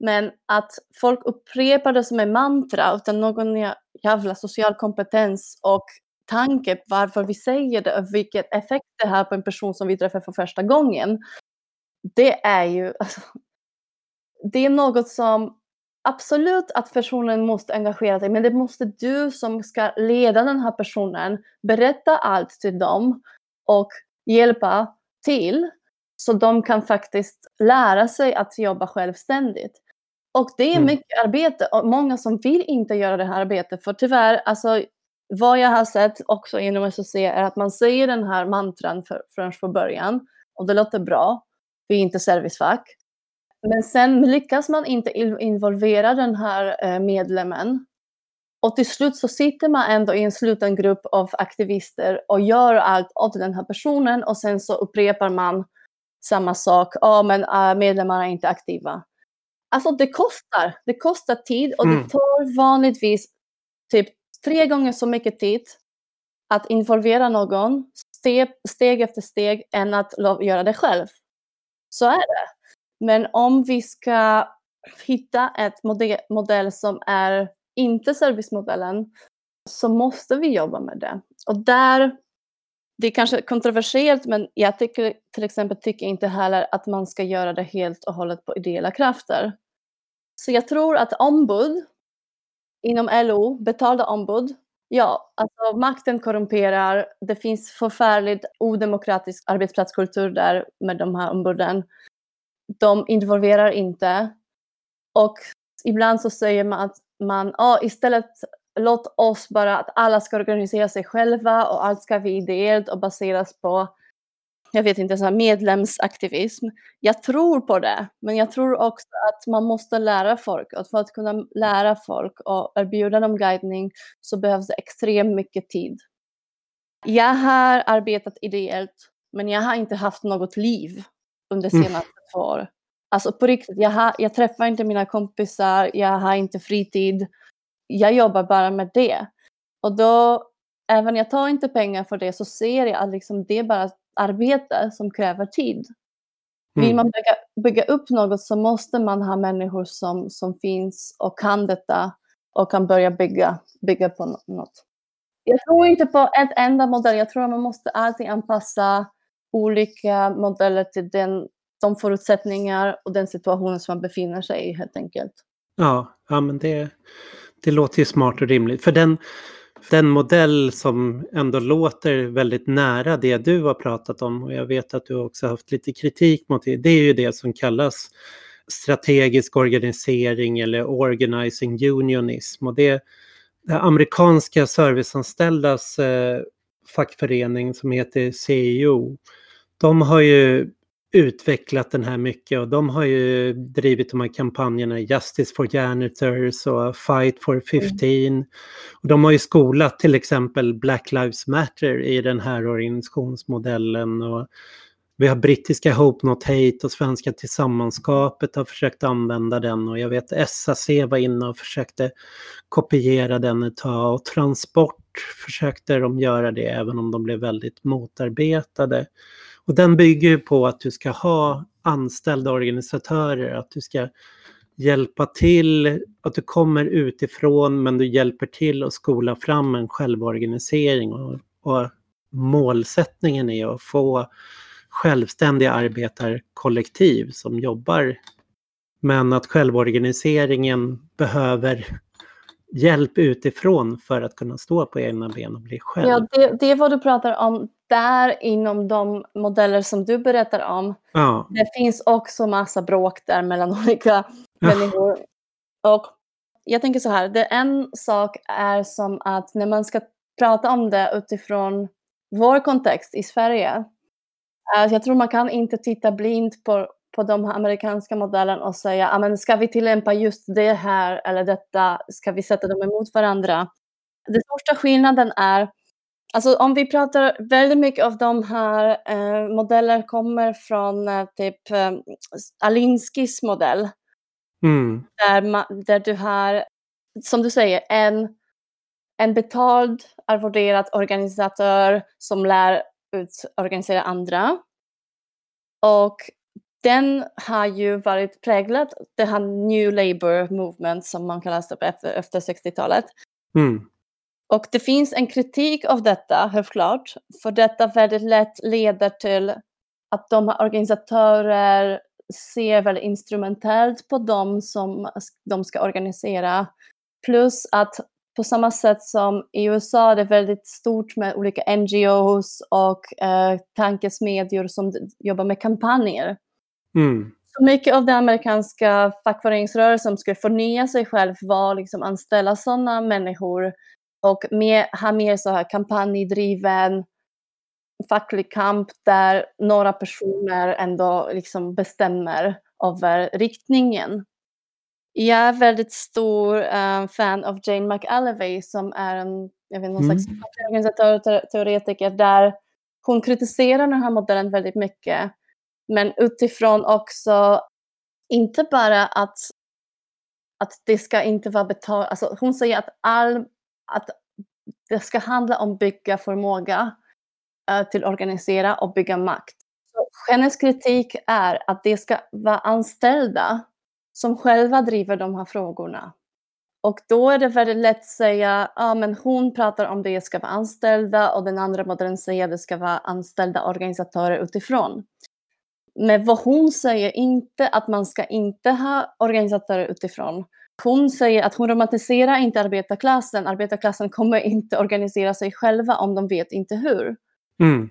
Men att folk upprepar det som en mantra utan någon jävla social kompetens och tanke på varför vi säger det och vilken effekt det har på en person som vi träffar för första gången. Det är ju, alltså, det är något som absolut att personen måste engagera sig, men det måste du som ska leda den här personen berätta allt till dem och hjälpa till så de kan faktiskt lära sig att jobba självständigt. Och det är Mm. mycket arbete och många som vill inte göra det här arbetet för tyvärr, alltså vad jag har sett också inom SOC är att man säger den här mantran för, från från början och det låter bra, vi är inte servicefack. Men sen lyckas man inte involvera den här eh, medlemmen och till slut så sitter man ändå i en sluten grupp av aktivister och gör allt åt den här personen och sen så upprepar man samma sak. Ja, men äh, medlemmarna är inte aktiva. Alltså det kostar. Det kostar tid och Mm. det tar vanligtvis typ tre gånger så mycket tid att involvera någon steg, steg efter steg än att göra det själv. Så är det. Men om vi ska hitta ett modell, modell som är inte servicemodellen så måste vi jobba med det. Och där, det är kanske kontroversiellt men jag tycker till exempel tycker inte heller att man ska göra det helt och hållet på ideella krafter. Så jag tror att ombud inom LO, betalda ombud, ja, alltså makten korrumperar, det finns förfärligt odemokratisk arbetsplatskultur där med de här ombuden. De involverar inte. Och ibland så säger man att man, ja, istället låt oss bara att alla ska organisera sig själva och allt ska vara ideellt och baseras på, jag vet inte, så här medlemsaktivism. Jag tror på det, men jag tror också att man måste lära folk och för att kunna lära folk och erbjuda dem guidning så behövs det extremt mycket tid. Jag har arbetat ideellt, men jag har inte haft något liv under Mm. senaste två år. Alltså på riktigt, jag, har, jag träffar inte mina kompisar, jag har inte fritid. Jag jobbar bara med det. Och då, även jag tar inte pengar för det, så ser jag att liksom det bara arbete som kräver tid. Vill Mm. man bygga, bygga upp något så måste man ha människor som, som finns och kan detta och kan börja bygga, bygga på nå- något. Jag tror inte på ett enda modell. Jag tror att man måste alltid anpassa olika modeller till den, de förutsättningar och den situation som man befinner sig i helt enkelt. Ja, ja men det, det låter ju smart och rimligt. För den, den modell som ändå låter väldigt nära det du har pratat om och jag vet att du också haft lite kritik mot det. Det är ju det som kallas strategisk organisering eller organizing unionism. Och det, det amerikanska serviceanställdas eh, fackförening som heter CEO, de har ju utvecklat den här mycket och de har ju drivit de här kampanjerna Justice for Janitors och Fight for 15. Och de har ju skolat till exempel Black Lives Matter i den här organisationsmodellen. Och vi har brittiska Hope Not Hate och svenska Tillsammanskapet har försökt använda den och jag vet SAC var inne och försökte kopiera den ett tag och Transport försökte de göra det även om de blev väldigt motarbetade. Och den bygger ju på att du ska ha anställda organisatörer, att du ska hjälpa till, att du kommer utifrån men du hjälper till att skola fram en självorganisering och, och målsättningen är att få självständiga arbetarkollektiv som jobbar. Men att självorganiseringen behöver hjälp utifrån för att kunna stå på egna ben och bli själv. Ja, det, det är vad du pratar om där inom de modeller som du berättar om. Ja, Det finns också massa bråk där mellan olika människor. Och jag tänker så här, det en sak är som att när man ska prata om det utifrån vår kontext i Sverige. eh, Jag tror man kan inte titta blint på på de amerikanska modellen och säga, ah, men ska vi tillämpa just det här eller detta, ska vi sätta dem emot varandra? Den största skillnaden är, alltså om vi pratar väldigt mycket av de här eh, modeller kommer från eh, typ eh, Alinskis modell. Mm. Där, man, där du har, som du säger, en, en betald arvoderad organisatör som lär ut organisera andra. Och den har ju varit präglad, det här New Labour Movement som man kallar det efter, efter 60-talet. Mm. Och det finns en kritik av detta, helt klart, för detta väldigt lätt leder till att de organisatörer ser väldigt instrumentellt på dem som de ska organisera. Plus att på samma sätt som i USA det är väldigt stort med olika NGOs och eh, tankesmedjor som jobbar med kampanjer. Mm. Så mycket av den amerikanska fackföreningsrörelsen skulle förnya sig själv var liksom anställa sådana människor och mer, ha mer så här kampanjdriven facklig kamp där några personer ändå liksom bestämmer över riktningen. Jag är väldigt stor uh, fan av Jane McAlevey som är en jag vet, någon mm. slags organisatör teoretiker där hon kritiserar den här modellen väldigt mycket. Men utifrån också, inte bara att, att det ska inte vara betalt, alltså hon säger att, all, att det ska handla om bygga förmåga eh, till organisera och bygga makt. Så hennes kritik är att det ska vara anställda som själva driver de här frågorna. Och då är det väldigt lätt att säga, ja men hon pratar om det ska vara anställda och den andra modellen säger att det ska vara anställda organisatörer utifrån. Men vad hon säger inte att man ska inte ha organisatörer utifrån. Hon säger att hon romantiserar inte arbetarklassen. Arbetarklassen kommer inte organisera sig själva om de vet inte hur. Mm.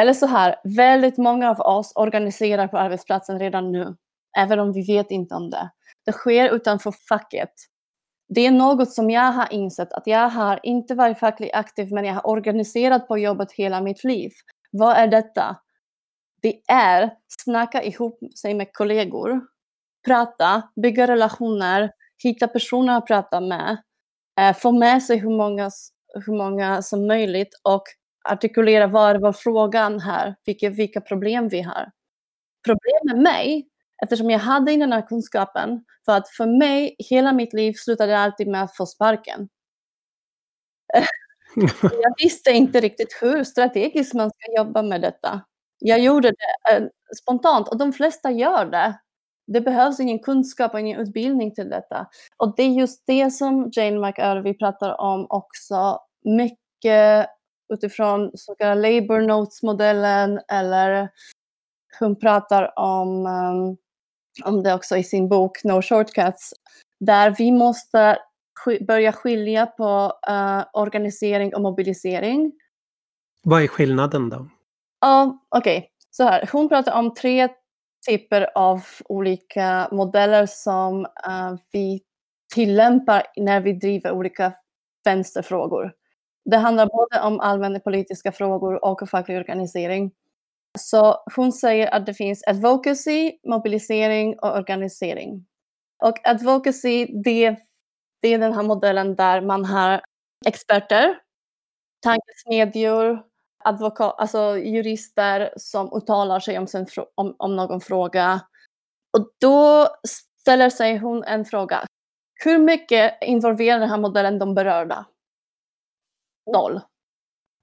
Eller så här, väldigt många av oss organiserar på arbetsplatsen redan nu även om vi vet inte om det. Det sker utanför facket. Det är något som jag har insett att jag har inte varit fackligt aktiv men jag har organiserat på jobbet hela mitt liv. Vad är detta? Det är snacka ihop sig med kollegor, prata, bygga relationer, hitta personer att prata med, eh, få med sig hur många, hur många som möjligt och artikulera vad var frågan här, vilka, vilka problem vi har. Problemet med mig eftersom jag hade den här kunskapen. För att för mig, hela mitt liv slutade alltid med att få sparken. jag visste inte riktigt hur strategiskt man ska jobba med detta. Jag gjorde det eh, spontant och de flesta gör det. Det behövs ingen kunskap och ingen utbildning till detta. Och det är just det som Jane McIrvie pratar om också. Mycket utifrån så kallade Labour Notes-modellen eller hon pratar om um, om det också i sin bok No Shortcuts, där vi måste börja skilja på uh, organisering och mobilisering. Vad är skillnaden då? Ja, uh, okej. Okay. Så här, hon pratar om tre typer av olika modeller som uh, vi tillämpar när vi driver olika vänsterfrågor. Det handlar både om allmänna politiska frågor och facklig organisering. Så hon säger att det finns advocacy, mobilisering och organisering. Och advocacy, det, det är den här modellen där man har experter, tankesmedjor, advokat, alltså jurister som uttalar sig om, sin, om, om någon fråga. Och då ställer sig hon en fråga. Hur mycket involverar den här modellen de berörda? Noll.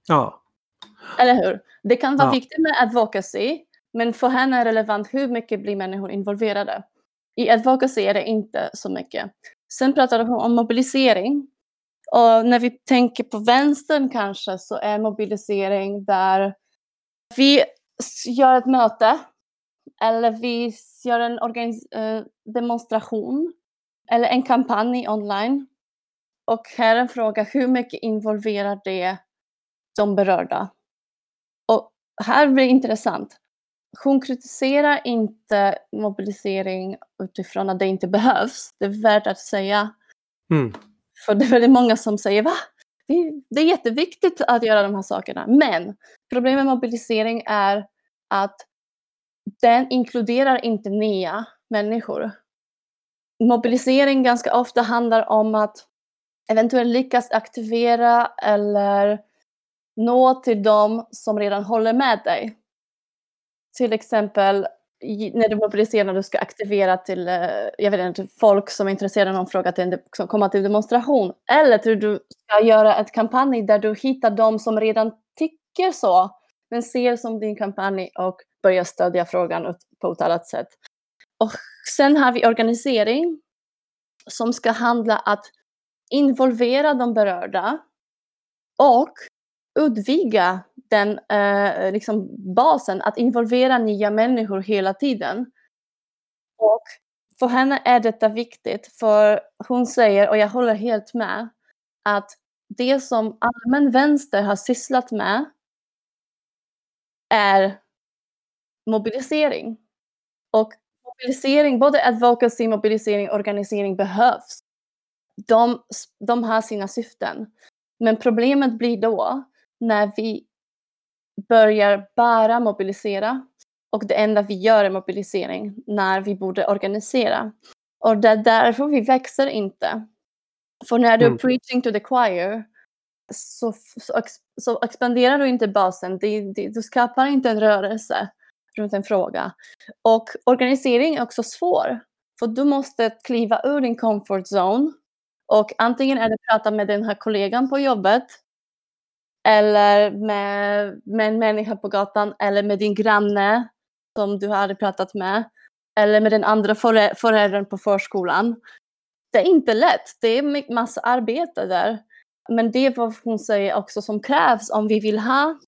Ja. Eller hur? Det kan vara ja. viktigt med advocacy, men för henne är det relevant hur mycket blir människor involverade. I advocacy är det inte så mycket. Sen pratade hon om mobilisering. Och när vi tänker på vänstern kanske så är mobilisering där vi gör ett möte eller vi gör en eh, demonstration eller en kampanj online. Och här är en fråga, hur mycket involverar det de berörda? Och här blir det intressant. Hon kritiserar inte mobilisering utifrån att det inte behövs. Det är värt att säga. Mm. För det är väldigt många som säger va? Det är jätteviktigt att göra de här sakerna. Men problemet med mobilisering är att den inkluderar inte nya människor. Mobilisering ganska ofta handlar om att eventuellt lyckas aktivera eller nå till dem som redan håller med dig. Till exempel när du mobiliserar när du ska aktivera till eh, jag vet inte, folk som är intresserade av någon fråga till en, som kommer till demonstration. Eller till du ska göra ett kampanj där du hittar de som redan tycker så men ser som din kampanj och börjar stödja frågan på ett annat sätt. Och sen har vi organisering som ska handla att involvera de berörda och utvidga den eh, liksom basen, att involvera nya människor hela tiden. Och för henne är detta viktigt, för hon säger, och jag håller helt med, att det som allmän vänster har sysslat med är mobilisering. Och mobilisering, både advocacy, mobilisering och organisering behövs. De, de har sina syften. Men problemet blir då när vi börjar bara mobilisera och det enda vi gör är mobilisering när vi borde organisera. Och det är därför vi växer inte. För när du är mm. preaching to the choir så, så, så expanderar du inte basen, det, du skapar inte en rörelse runt en fråga. Och organisering är också svår, för du måste kliva ur din comfort zone och antingen är det prata med den här kollegan på jobbet eller med, med en människa på gatan eller med din granne som du aldrig pratat med eller med den andra föräldern på förskolan. Det är inte lätt, det är massa arbete där. Men det är vad hon säger också som krävs om vi vill ha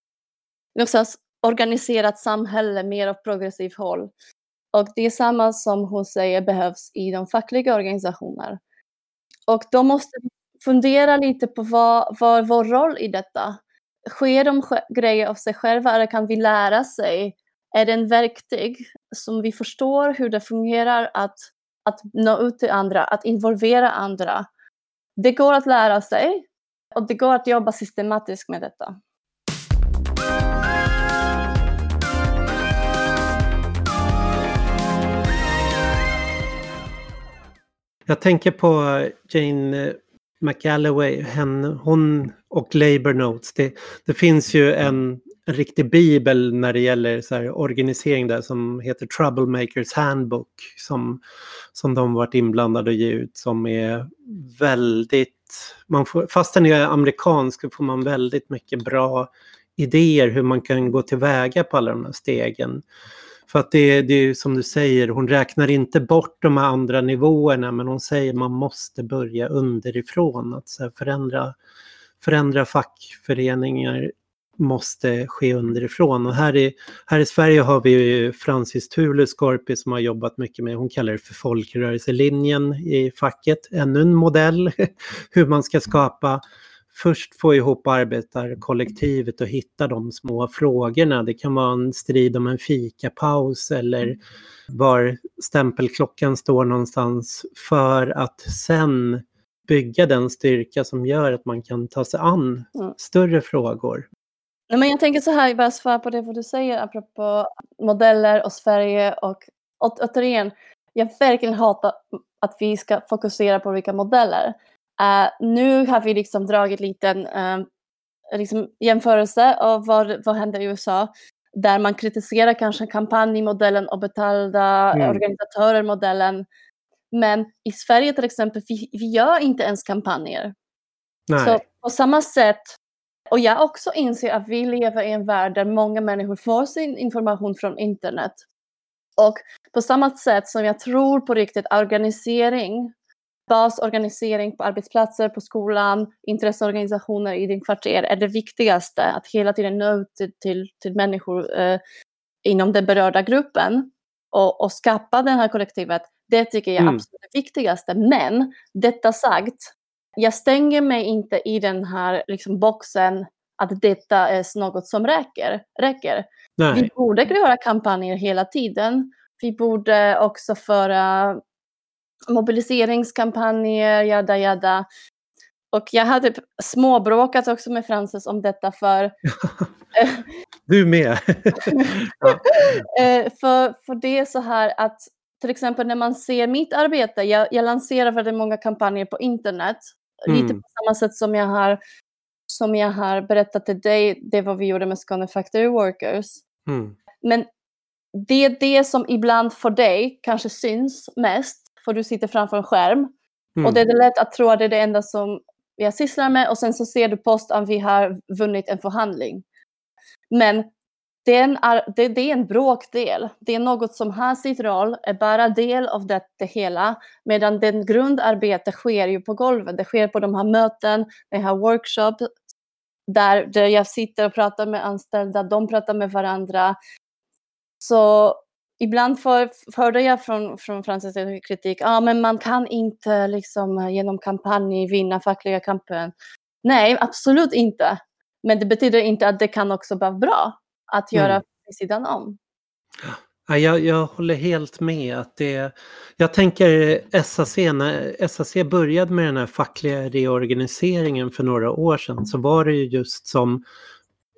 ett organiserat samhälle mer av progressivt håll. Och det är samma som hon säger behövs i de fackliga organisationerna. Och då måste vi fundera lite på vad, vad är vår roll i detta? Sker de grejer av sig själva eller kan vi lära sig? Är det en verktyg som vi förstår hur det fungerar att, att nå ut till andra, att involvera andra? Det går att lära sig och det går att jobba systematiskt med detta. Jag tänker på eh, Jane eh, McAlloway, hon och Labour Notes. Det, det finns ju en, en riktig bibel när det gäller så här, organisering där som heter Troublemakers Handbook som, som de varit inblandade och ge ut som är väldigt man får, fast den är amerikansk får man väldigt mycket bra idéer hur man kan gå tillväga på alla de här stegen. För att det, det är som du säger, hon räknar inte bort de här andra nivåerna men hon säger man måste börja underifrån. Att så förändra, förändra fackföreningar måste ske underifrån. Och här i, här i Sverige har vi ju Francis Thule Skorpi som har jobbat mycket med, hon kallar det för folkrörelselinjen i facket. Ännu en modell hur man ska skapa först få ihop arbetarkollektivet och hitta de små frågorna. Det kan vara en strid om en fikapaus eller var stämpelklockan står någonstans för att sen bygga den styrka som gör att man kan ta sig an mm. större frågor. Nej, men jag tänker så här, bara svara på det vad du säger apropå modeller och Sverige och återigen, jag verkligen hatar att vi ska fokusera på vilka modeller. Uh, nu har vi liksom dragit en liten uh, liksom jämförelse av vad, vad händer i USA där man kritiserar kanske kampanjmodellen och betalda mm. organisatörer-modellen. Men i Sverige till exempel, vi, vi gör inte ens kampanjer. Nej. Så på samma sätt och jag också inser att vi lever i en värld där många människor får sin information från internet. Och på samma sätt som jag tror på riktigt organisering, basorganisering på arbetsplatser, på skolan, intresseorganisationer i din kvarter är det viktigaste. Att hela tiden nå ut till, till, till människor eh, inom den berörda gruppen och, och skapa det här kollektivet. Det tycker jag är mm. absolut det viktigaste. Men detta sagt, jag stänger mig inte i den här liksom, boxen att detta är något som räcker. räcker. Vi borde göra kampanjer hela tiden. Vi borde också föra mobiliseringskampanjer, jada jada. Och jag hade småbråkat också med Frances om detta för... du med! Eh, för, för det är så här att till exempel när man ser mitt arbete, jag, jag lanserar väldigt många kampanjer på internet. Mm. Lite på samma sätt som jag har som jag har berättat till dig, det var vi gjorde med Skåne Factory Workers. Mm. Men det är det som ibland för dig kanske syns mest, för du sitter framför en skärm. Mm. Och det är lätt att tro att det är det enda som jag sysslar med och sen så ser du post om vi har vunnit en förhandling. Men det är, det, det är en bråkdel. Det är något som har sitt roll, är bara del av det, det hela. Medan den grundarbetet sker ju på golvet. Det sker på de här möten, de här workshop där, där jag sitter och pratar med anställda, de pratar med varandra. Så ibland för, hörde jag från, från Francis kritik, ah, men man kan inte liksom genom kampanj vinna fackliga kampen. Nej, absolut inte. Men det betyder inte att det kan också vara bra att göra mm. vid sidan om. Ja, jag, jag håller helt med. att det, Jag tänker SAC, när SAC började med den här fackliga reorganiseringen för några år sedan så var det ju just som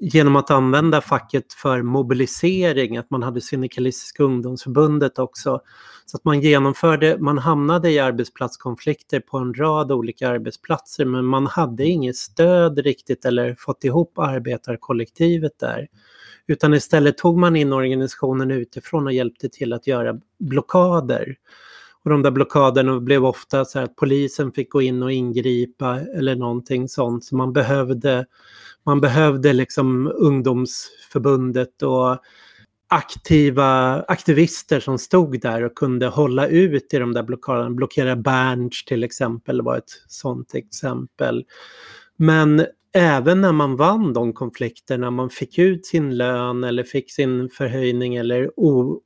genom att använda facket för mobilisering, att man hade Syndikalistiska ungdomsförbundet också. Så att man genomförde, man hamnade i arbetsplatskonflikter på en rad olika arbetsplatser men man hade inget stöd riktigt eller fått ihop arbetarkollektivet där. Utan istället tog man in organisationen utifrån och hjälpte till att göra blockader. Och de där blockaderna blev ofta så att polisen fick gå in och ingripa eller någonting sånt. Så man behövde, man behövde liksom ungdomsförbundet och aktiva aktivister som stod där och kunde hålla ut i de där blockaderna. Blockera Berns till exempel var ett sånt exempel. Men även när man vann de konflikterna, man fick ut sin lön eller fick sin förhöjning eller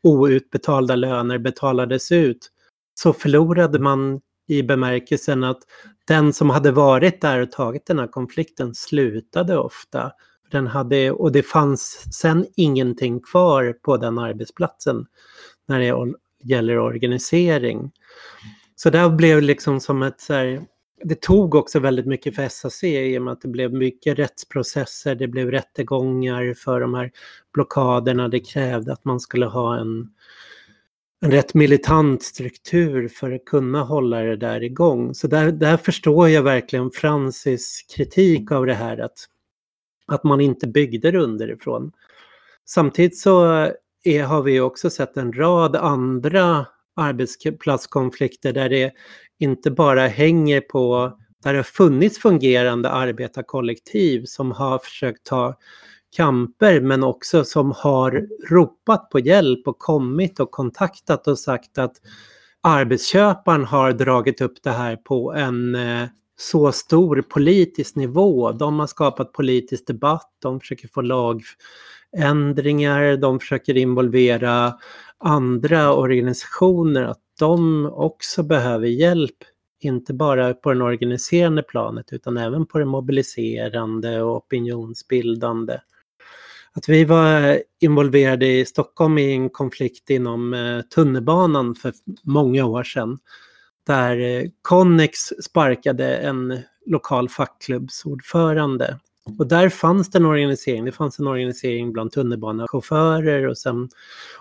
outbetalda löner betalades ut, så förlorade man i bemärkelsen att den som hade varit där och tagit den här konflikten slutade ofta. Den hade, och det fanns sen ingenting kvar på den arbetsplatsen när det gäller organisering. Så det blev liksom som ett så här, det tog också väldigt mycket för SAC i och med att det blev mycket rättsprocesser, det blev rättegångar för de här blockaderna. Det krävde att man skulle ha en, en rätt militant struktur för att kunna hålla det där igång. Så där, där förstår jag verkligen Francis kritik av det här att, att man inte byggde det underifrån. Samtidigt så är, har vi också sett en rad andra arbetsplatskonflikter där det inte bara hänger på där det har funnits fungerande arbetarkollektiv som har försökt ta kamper men också som har ropat på hjälp och kommit och kontaktat och sagt att arbetsköparen har dragit upp det här på en eh, så stor politisk nivå. De har skapat politisk debatt, de försöker få lagändringar, de försöker involvera andra organisationer att de också behöver hjälp, inte bara på det organiserande planet utan även på det mobiliserande och opinionsbildande. Att vi var involverade i Stockholm i en konflikt inom eh, tunnelbanan för många år sedan. Där eh, Connex sparkade en lokal fackklubbsordförande. Och där fanns det en organisering. Det fanns en organisering bland tunnelbanechaufförer och, sen,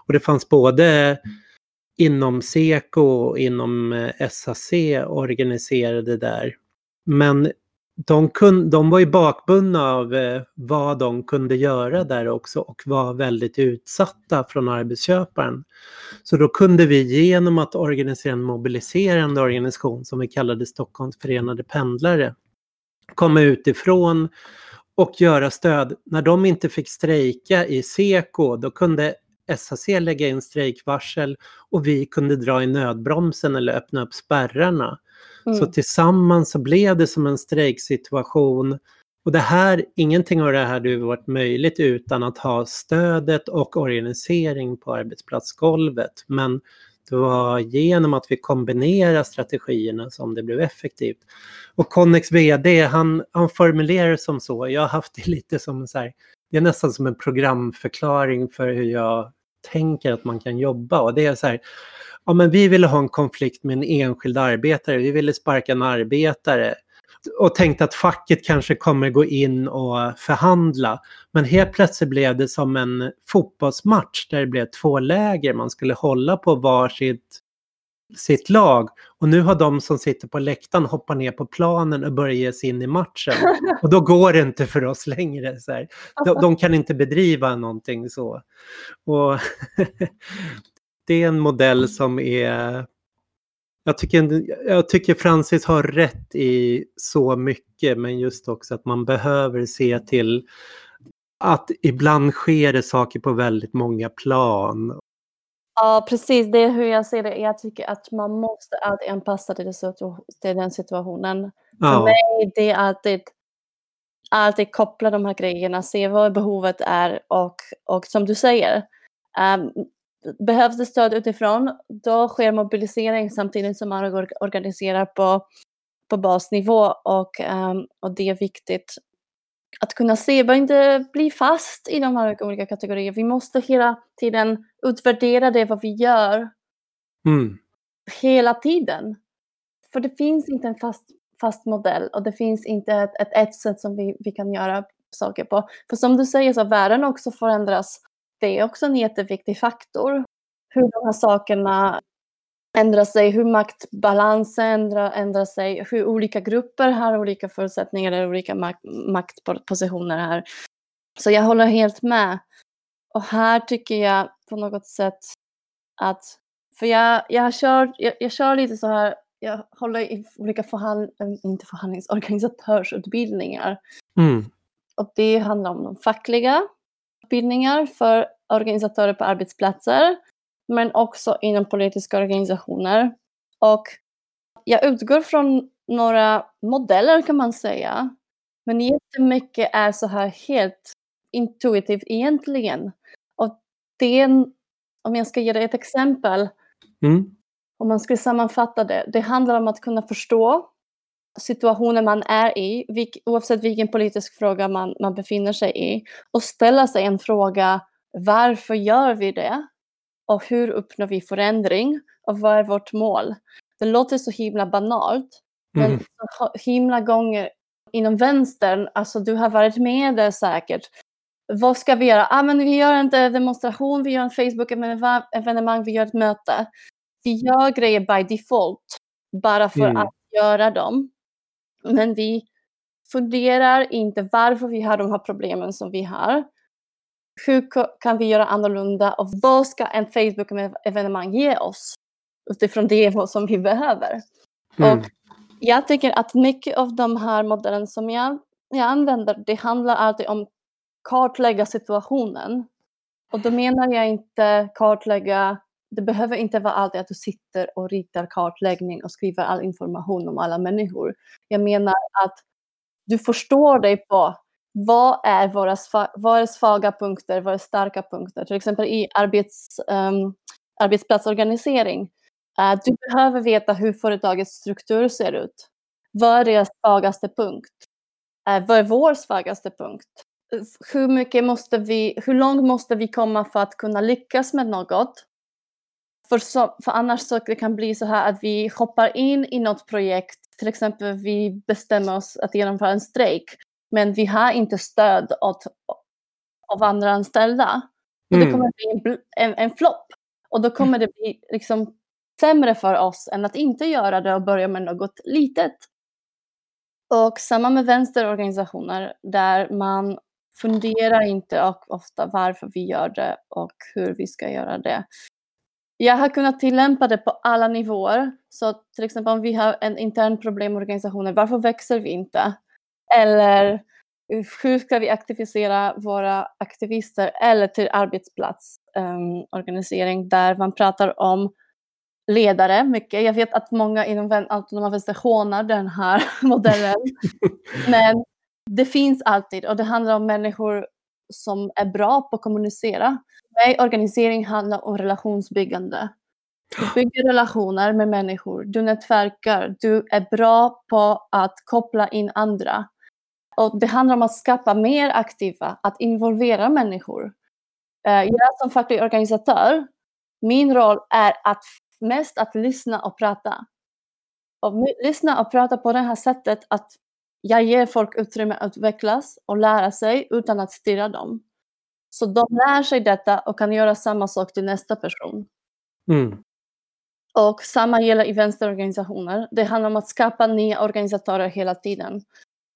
och det fanns både inom Seko och inom eh, SAC organiserade där. Men de, kun, de var ju bakbundna av eh, vad de kunde göra där också och var väldigt utsatta från arbetsköparen. Så då kunde vi genom att organisera en mobiliserande organisation som vi kallade Stockholms förenade pendlare komma utifrån och göra stöd. När de inte fick strejka i Seko då kunde SAC lägga in strejkvarsel och vi kunde dra i nödbromsen eller öppna upp spärrarna. Mm. Så tillsammans så blev det som en strejksituation. Och det här, ingenting av det här hade varit möjligt utan att ha stödet och organisering på arbetsplatsgolvet. Men det var genom att vi kombinerade strategierna som det blev effektivt. Och Connex VD, han, han formulerar det som så, jag har haft det lite som så här, det är nästan som en programförklaring för hur jag tänker att man kan jobba. Och det är så här, ja men vi ville ha en konflikt med en enskild arbetare, vi ville sparka en arbetare. och tänkte att facket kanske kommer gå in och förhandla. Men helt plötsligt blev det som en fotbollsmatch där det blev två läger. Man skulle hålla på varsitt sitt lag. Och nu har de som sitter på läktaren hoppat ner på planen och börjat ge sig in i matchen. Och då går det inte för oss längre. Så. De, de kan inte bedriva någonting så. Och det är en modell som är... Jag tycker, jag tycker Francis har rätt i så mycket, men just också att man behöver se till att ibland sker det saker på väldigt många plan. Ja, precis. Det är hur jag ser det. Jag tycker att man måste alltid anpassa till, till den situationen. Ja. För mig det är alltid, alltid koppla de här grejerna, se vad behovet är och, och som du säger, um, behövs det stöd utifrån, då sker mobilisering samtidigt som man organiserar på, på basnivå och, um, och det är viktigt att kunna se, bara inte bli fast i de här olika kategorierna. Vi måste hela tiden utvärdera det vad vi gör. Mm. Hela tiden. För det finns inte en fast, fast modell och det finns inte ett, ett, ett sätt som vi, vi kan göra saker på. För som du säger så världen också förändras. Det är också en jätteviktig faktor. Hur de här sakerna ändrar sig, hur maktbalansen ändrar, ändrar sig, hur olika grupper har olika förutsättningar eller olika mak maktpositioner här. Så jag håller helt med. Och här tycker jag på något sätt att, för jag, jag, kör, jag, jag kör lite så här, jag håller i olika förhand, inte förhandlingsorganisatörsutbildningar. Mm. Och det handlar om de fackliga utbildningar för organisatörer på arbetsplatser men också inom politiska organisationer. Och jag utgår från några modeller kan man säga. Men jättemycket är så här helt intuitivt egentligen. Och det är, om jag ska ge dig ett exempel, mm. om man skulle sammanfatta det, det handlar om att kunna förstå situationen man är i, vilk, oavsett vilken politisk fråga man, man befinner sig i, och ställa sig en fråga, varför gör vi det? och hur uppnår vi förändring och vad är vårt mål? Det låter så himla banalt, mm. men så himla gånger inom vänstern, alltså du har varit med där säkert. Vad ska vi göra? Ah, men vi gör en demonstration, vi gör en Facebook-evenemang, vi gör ett möte. Vi gör grejer by default, bara för mm. att göra dem. Men vi funderar inte varför vi har de här problemen som vi har hur kan vi göra annorlunda och vad ska en Facebook-evenemang ge oss utifrån det som vi behöver? Mm. Och jag tycker att mycket av de här modellerna som jag, jag använder, det handlar alltid om kartlägga situationen. Och då menar jag inte kartlägga, det behöver inte vara alltid att du sitter och ritar kartläggning och skriver all information om alla människor. Jag menar att du förstår dig på vad är våra vad är svaga punkter, vad är starka punkter? Till exempel i arbets, um, arbetsplatsorganisering. Uh, du behöver veta hur företagets struktur ser ut. Vad är deras svagaste punkt? Uh, vad är vår svagaste punkt? Hur, mycket måste vi, hur långt måste vi komma för att kunna lyckas med något? För, så, för annars så det kan bli så här att vi hoppar in i något projekt, till exempel vi bestämmer oss att genomföra en strejk men vi har inte stöd åt, av andra anställda. Mm. Det kommer bli en, en, en flopp. Och då kommer det bli liksom sämre för oss än att inte göra det och börja med något litet. Och samma med vänsterorganisationer där man funderar inte och ofta varför vi gör det och hur vi ska göra det. Jag har kunnat tillämpa det på alla nivåer. Så till exempel om vi har en intern problem i organisationen, varför växer vi inte? Eller hur ska vi aktivisera våra aktivister eller till arbetsplatsorganisering um, där man pratar om ledare mycket. Jag vet att många inom autonoma vänster hånar den här modellen. Men det finns alltid och det handlar om människor som är bra på att kommunicera. Nej, organisering handlar om relationsbyggande. Du bygger relationer med människor, du nätverkar, du är bra på att koppla in andra. Och det handlar om att skapa mer aktiva, att involvera människor. Eh, jag som facklig organisatör, min roll är att mest att lyssna och prata. Och lyssna och prata på det här sättet att jag ger folk utrymme att utvecklas och lära sig utan att styra dem. Så de lär sig detta och kan göra samma sak till nästa person. Mm. Och samma gäller i vänsterorganisationer. Det handlar om att skapa nya organisatörer hela tiden.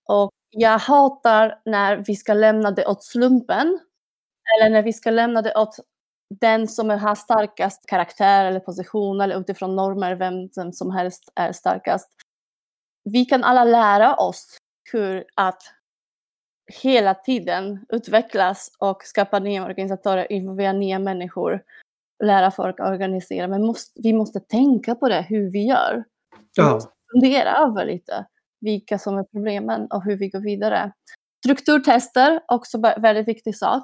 Och jag hatar när vi ska lämna det åt slumpen. Eller när vi ska lämna det åt den som har starkast karaktär eller position eller utifrån normer, vem, som helst är starkast. Vi kan alla lära oss hur att hela tiden utvecklas och skapa nya organisatörer, involvera nya människor, lära folk att organisera. Men måste, vi måste tänka på det, hur vi gör. Vi Ja. måste fundera över lite vilka som är problemen och hur vi går vidare. Strukturtester, också väldigt viktig sak.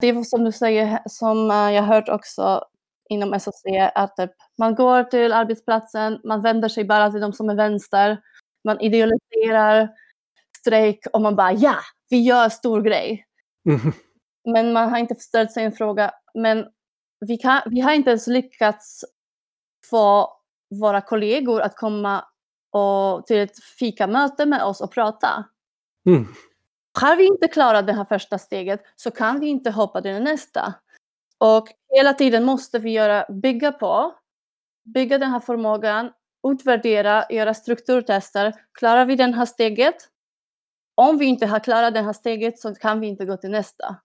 Det är som du säger, som eh, jag hört också inom SOC, att typ, man går till arbetsplatsen, man vänder sig bara till de som är vänster, man idealiserar strejk och man bara ja, vi gör stor grej. Mm. Men man har inte ställt sig en fråga, men vi, kan, vi har inte ens lyckats få våra kollegor att komma och till ett fikamöte med oss och prata. Mm. Har vi inte klarat det här första steget så kan vi inte hoppa till nästa. Och hela tiden måste vi göra, bygga på, bygga den här förmågan, utvärdera, göra strukturtester. Klarar vi det här steget? Om vi inte har klarat det här steget så kan vi inte gå till nästa.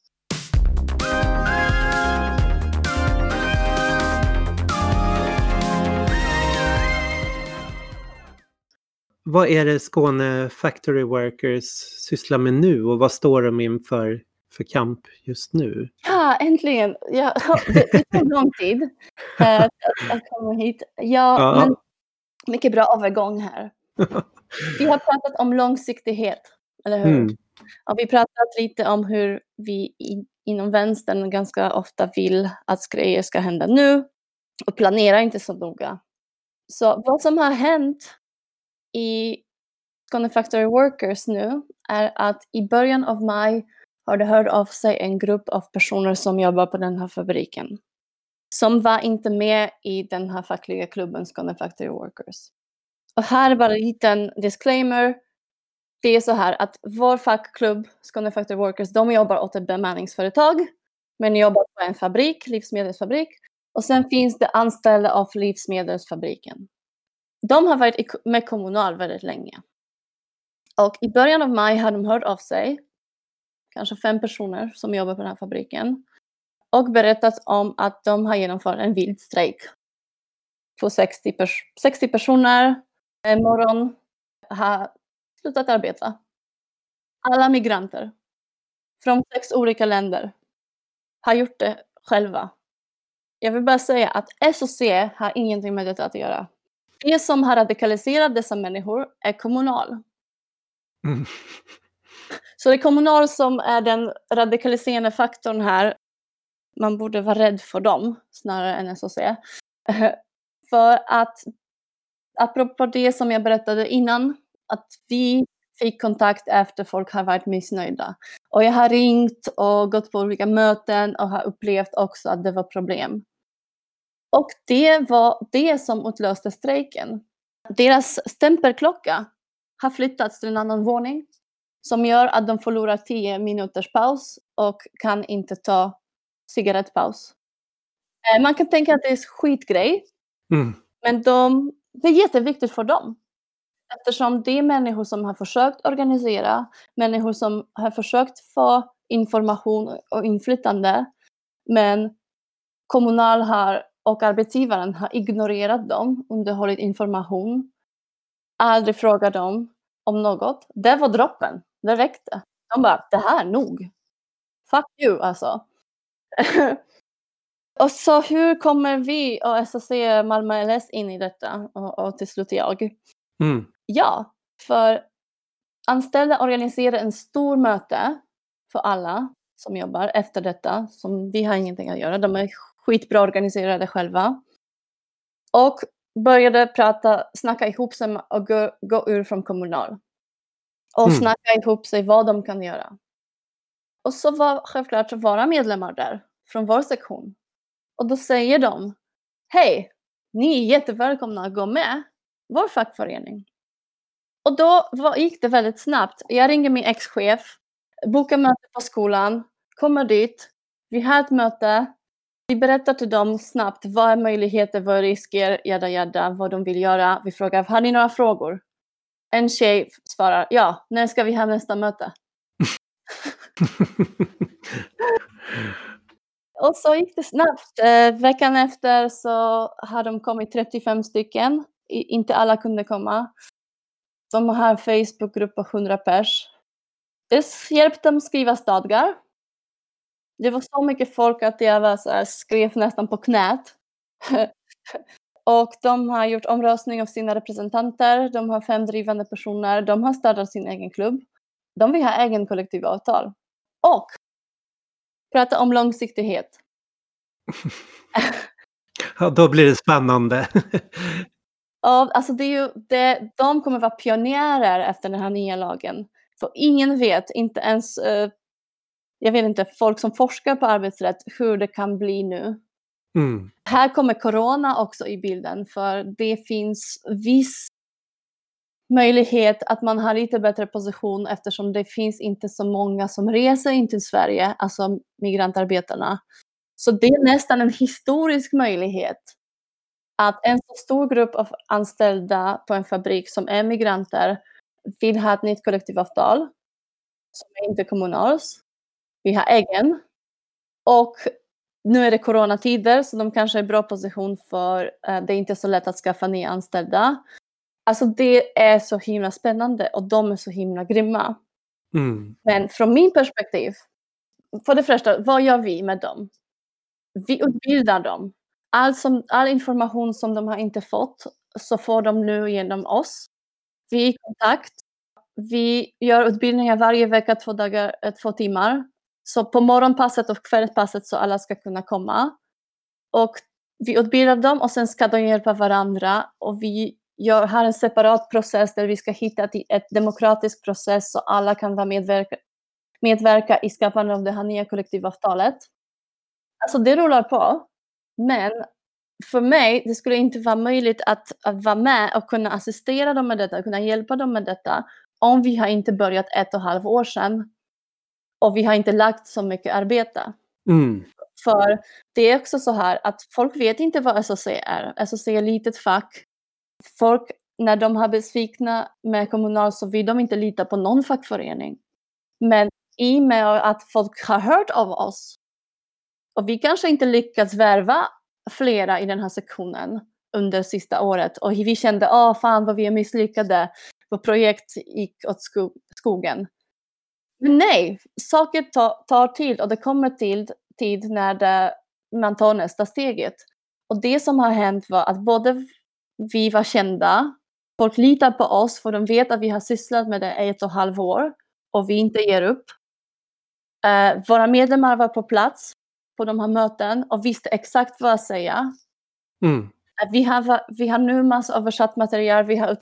Vad är det Skåne Factory Workers sysslar med nu och vad står de inför för kamp just nu? Ja, äntligen! Ja, det, det tog lång tid eh, att, att komma hit. Ja, Ja. Men mycket bra övergång här. Vi har pratat om långsiktighet, eller hur? Mm. Och vi pratat lite om hur vi i, inom vänstern ganska ofta vill att grejer ska hända nu och planerar inte så noga. Så vad som har hänt i Skåne Factory Workers nu är att i början av maj har det hört av sig en grupp av personer som jobbar på den här fabriken. Som var inte med i den här fackliga klubben Skåne Factory Workers. Och här är bara en liten disclaimer. Det är så här att vår fackklubb Skåne Factory Workers, de jobbar åt ett bemanningsföretag. Men jobbar på en fabrik, livsmedelsfabrik. Och sen finns det anställda av livsmedelsfabriken. De har varit med Kommunal väldigt länge. Och i början av maj har de hört av sig, kanske fem personer som jobbar på den här fabriken, och berättat om att de har genomfört en vild strejk. På 60, pers- 60 personer en morgon har slutat arbeta. Alla migranter från sex olika länder har gjort det själva. Jag vill bara säga att SOC har ingenting med detta att göra. Det som har radikaliserat dessa människor är Kommunal. Mm. Så det är Kommunal som är den radikaliserande faktorn här. Man borde vara rädd för dem snarare än SOC. För att, apropå det som jag berättade innan, att vi fick kontakt efter folk har varit missnöjda. Och jag har ringt och gått på olika möten och har upplevt också att det var problem. Och det var det som utlöste strejken. Deras stämpelklocka har flyttats till en annan våning som gör att de förlorar 10 minuters paus och kan inte ta cigarettpaus. Eh, Man kan tänka att det är en skitgrej, Mm. men de, det är jätteviktigt för dem. Eftersom det är människor som har försökt organisera, människor som har försökt få information och inflytande, men Kommunal har, och arbetsgivaren har ignorerat dem, underhållit information, aldrig frågat dem om något. Det var droppen, det räckte. De bara, det här är nog. Fuck you alltså. och så hur kommer vi och SSC Malmö LS in i detta? Och, och till slut jag. Mm. Ja, för anställda organiserar en stor möte för alla som jobbar efter detta, som vi har ingenting att göra. De är skitbra organiserade själva. Och började prata, snacka ihop sig och gå, gå ur från Kommunal. Och Mm. snacka ihop sig vad de kan göra. Och så var självklart våra medlemmar där, från vår sektion. Och då säger de, hej, ni är jättevälkomna att gå med vår fackförening. Och då var, gick det väldigt snabbt. Jag ringde min ex-chef, bokade möte på skolan, kommer dit, vi har ett möte, vi berättar till dem snabbt vad är möjligheter, vad är risker, jada jada, vad de vill göra. Vi frågar, har ni några frågor? En tjej svarar, ja, när ska vi ha nästa möte? Och så gick det snabbt. Eh, veckan efter så har de kommit 35 stycken. Inte alla kunde komma. De har en Facebookgrupp på 100 pers. Det hjälpte dem skriva stadgar. Det var så mycket folk att jag var så här, skrev nästan på knät. och de har gjort omröstning av sina representanter. De har fem drivande personer. De har startat sin egen klubb. De vill ha egen kollektivavtal. Och prata om långsiktighet. ja, då blir det spännande. ja, alltså det är ju, det, de kommer vara pionjärer efter den här nya lagen. För ingen vet, inte ens uh, jag vet inte, folk som forskar på arbetsrätt, hur det kan bli nu. Mm. Här kommer corona också i bilden, för det finns viss möjlighet att man har lite bättre position eftersom det finns inte så många som reser in till Sverige, alltså migrantarbetarna. Så det är nästan en historisk möjlighet att en så stor grupp av anställda på en fabrik som är migranter vill ha ett nytt kollektivavtal som är inte kommunals. Vi har egen. Och nu är det coronatider så de kanske är i bra position för uh, det är inte så lätt att skaffa nya anställda. Alltså det är så himla spännande och de är så himla grymma. Mm. Men från min perspektiv, för det första, vad gör vi med dem? Vi utbildar dem. All, som, all information som de har inte fått så får de nu genom oss. Vi är i kontakt. Vi gör utbildningar varje vecka, två, dagar, eh, två timmar. Så på morgonpasset och kvällspasset så alla ska kunna komma. Och vi utbildar dem och sen ska de hjälpa varandra. Och vi gör, har en separat process där vi ska hitta ett demokratisk process så alla kan vara medverka, medverka i skapandet av det här nya kollektivavtalet. Alltså det rullar på. Men för mig, det skulle inte vara möjligt att, att vara med och kunna assistera dem med detta, kunna hjälpa dem med detta, om vi har inte börjat ett och ett halvt år sedan. Och vi har inte lagt så mycket arbete. Mm. För det är också så här att folk vet inte vad SOC är. SOC är ett litet fack folk, när de har besvikna med Kommunal så vill de inte lita på någon fackförening. Men i och med att folk har hört av oss och vi kanske inte lyckats värva flera i den här sektionen under sista året och vi kände, åh fan vad vi är misslyckade, vårt projekt gick åt sko skogen. Men nej, saker tar, tar tid och det kommer till tid när det, man tar nästa steget. Och det som har hänt var att både vi var kända. Folk litar på oss för de vet att vi har sysslat med det i ett och ett halvt år och vi inte ger upp. Uh, våra medlemmar var på plats på de här möten och visste exakt vad att säga. Mm. Vi, har, vi har nu massa översatt material, vi har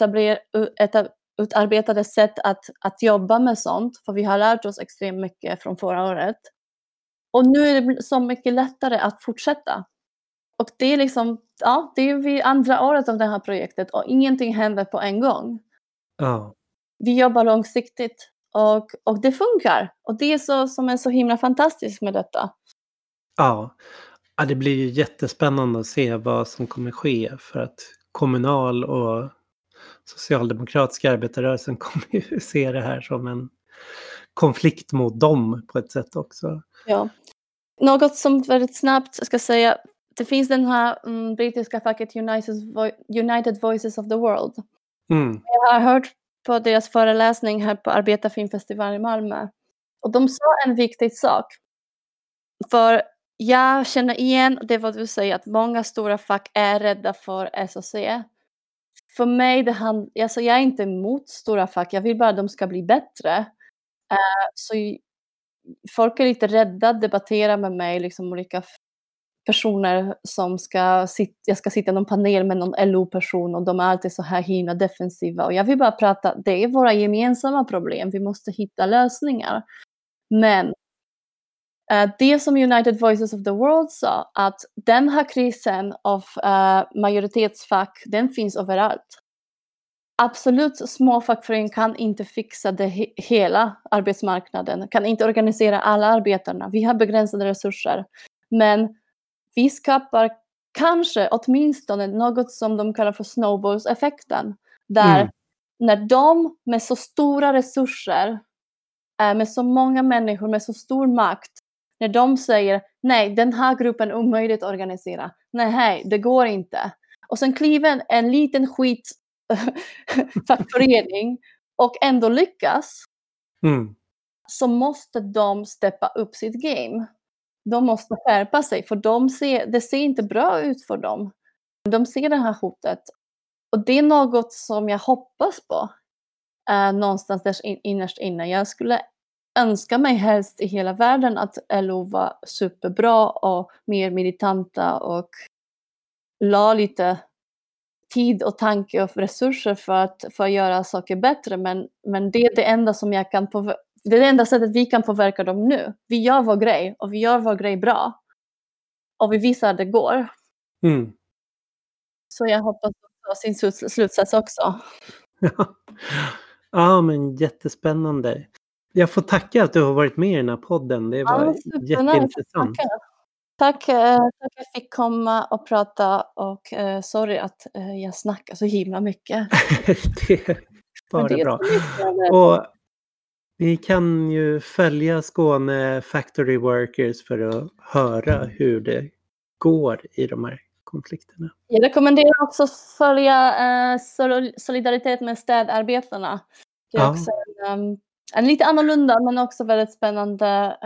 utarbetade sätt att, att jobba med sånt, för vi har lärt oss extremt mycket från förra året. Och nu är det så mycket lättare att fortsätta. Och det är liksom, ja, det är vid andra året av det här projektet och ingenting händer på en gång. Oh. Vi jobbar långsiktigt och, och det funkar. Och det är så som är så himla fantastiskt med detta. Ja. ja, det blir ju jättespännande att se vad som kommer ske för att kommunal och socialdemokratiska arbetarrörelsen kommer ju se det här som en konflikt mot dem på ett sätt också. Ja. Något som väldigt snabbt ska säga, det finns den här um, brittiska facket United, Voices of the World. Mm. Jag har hört på deras föreläsning här på Arbetarfilmfestivalen i Malmö. Och de sa en viktig sak. För jag känner igen det vad du säger, att många stora fack är rädda för SAC. För mig, det hand, alltså jag är inte emot stora fack, jag vill bara att de ska bli bättre. Uh, så folk är lite rädda att debattera med mig, liksom olika personer som ska sitta, jag ska sitta i någon panel med någon LO-person och de är alltid så här himla defensiva. Och jag vill bara prata, det är våra gemensamma problem, vi måste hitta lösningar. Men det som United Voices of the World sa, att den här krisen av uh, majoritetsfack, den finns överallt. absolut, små fackföreningar kan inte fixa det he hela arbetsmarknaden, kan inte organisera alla arbetarna. Vi har begränsade resurser. Men vi skapar kanske åtminstone något som de kallar för snowballseffekten. Där mm. när de med så stora resurser, med så många människor, med så stor makt, när de säger nej, den här gruppen är omöjligt att organisera. Nej, det går inte. Och sen kliver en, en liten skit fackförening och ändå lyckas. Mm. Så måste de steppa upp sitt game. De måste skärpa sig för de ser, det ser inte bra ut för dem. De ser det här hotet. Och det är något som jag hoppas på. Uh, någonstans där in, innerst inne. Jag skulle önska mig helst i hela världen att LO var superbra och mer militanta och la lite tid och tanke och resurser för att, för att göra saker bättre. Men, men det är det enda som jag kan påverka. Det är det enda sättet vi kan påverka dem nu. Vi gör vår grej och vi gör vår grej bra. Och vi visar att det går. Mm. Så jag hoppas på sin slutsats också. ja, men jättespännande. Jag får tacka att du har varit med i den här podden. Det var ja, jätteintressant. Tack, eh, tack att jag fick komma och prata och eh, sorry att eh, jag snackar så himla mycket. det är bara det är bra. Och vi kan ju följa Skåne Factory Workers för att höra hur det går i de här konflikterna. Jag rekommenderar också att följa eh, Solidaritet med städarbetarna. Det är ja. också en, um, en lite annorlunda men också väldigt spännande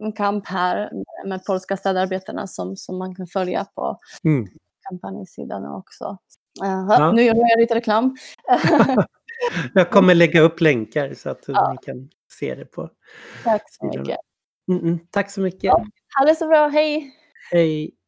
um, kamp här med polska städarbetarna som, som man kan följa på mm. kampanjsidan också. Uh, ja. Nu gör jag lite reklam. jag kommer lägga upp länkar så att ja. ni kan se det på. Tack så mycket. Mm -mm. Tack så mycket. Ja, ha det så bra, hej! Hej!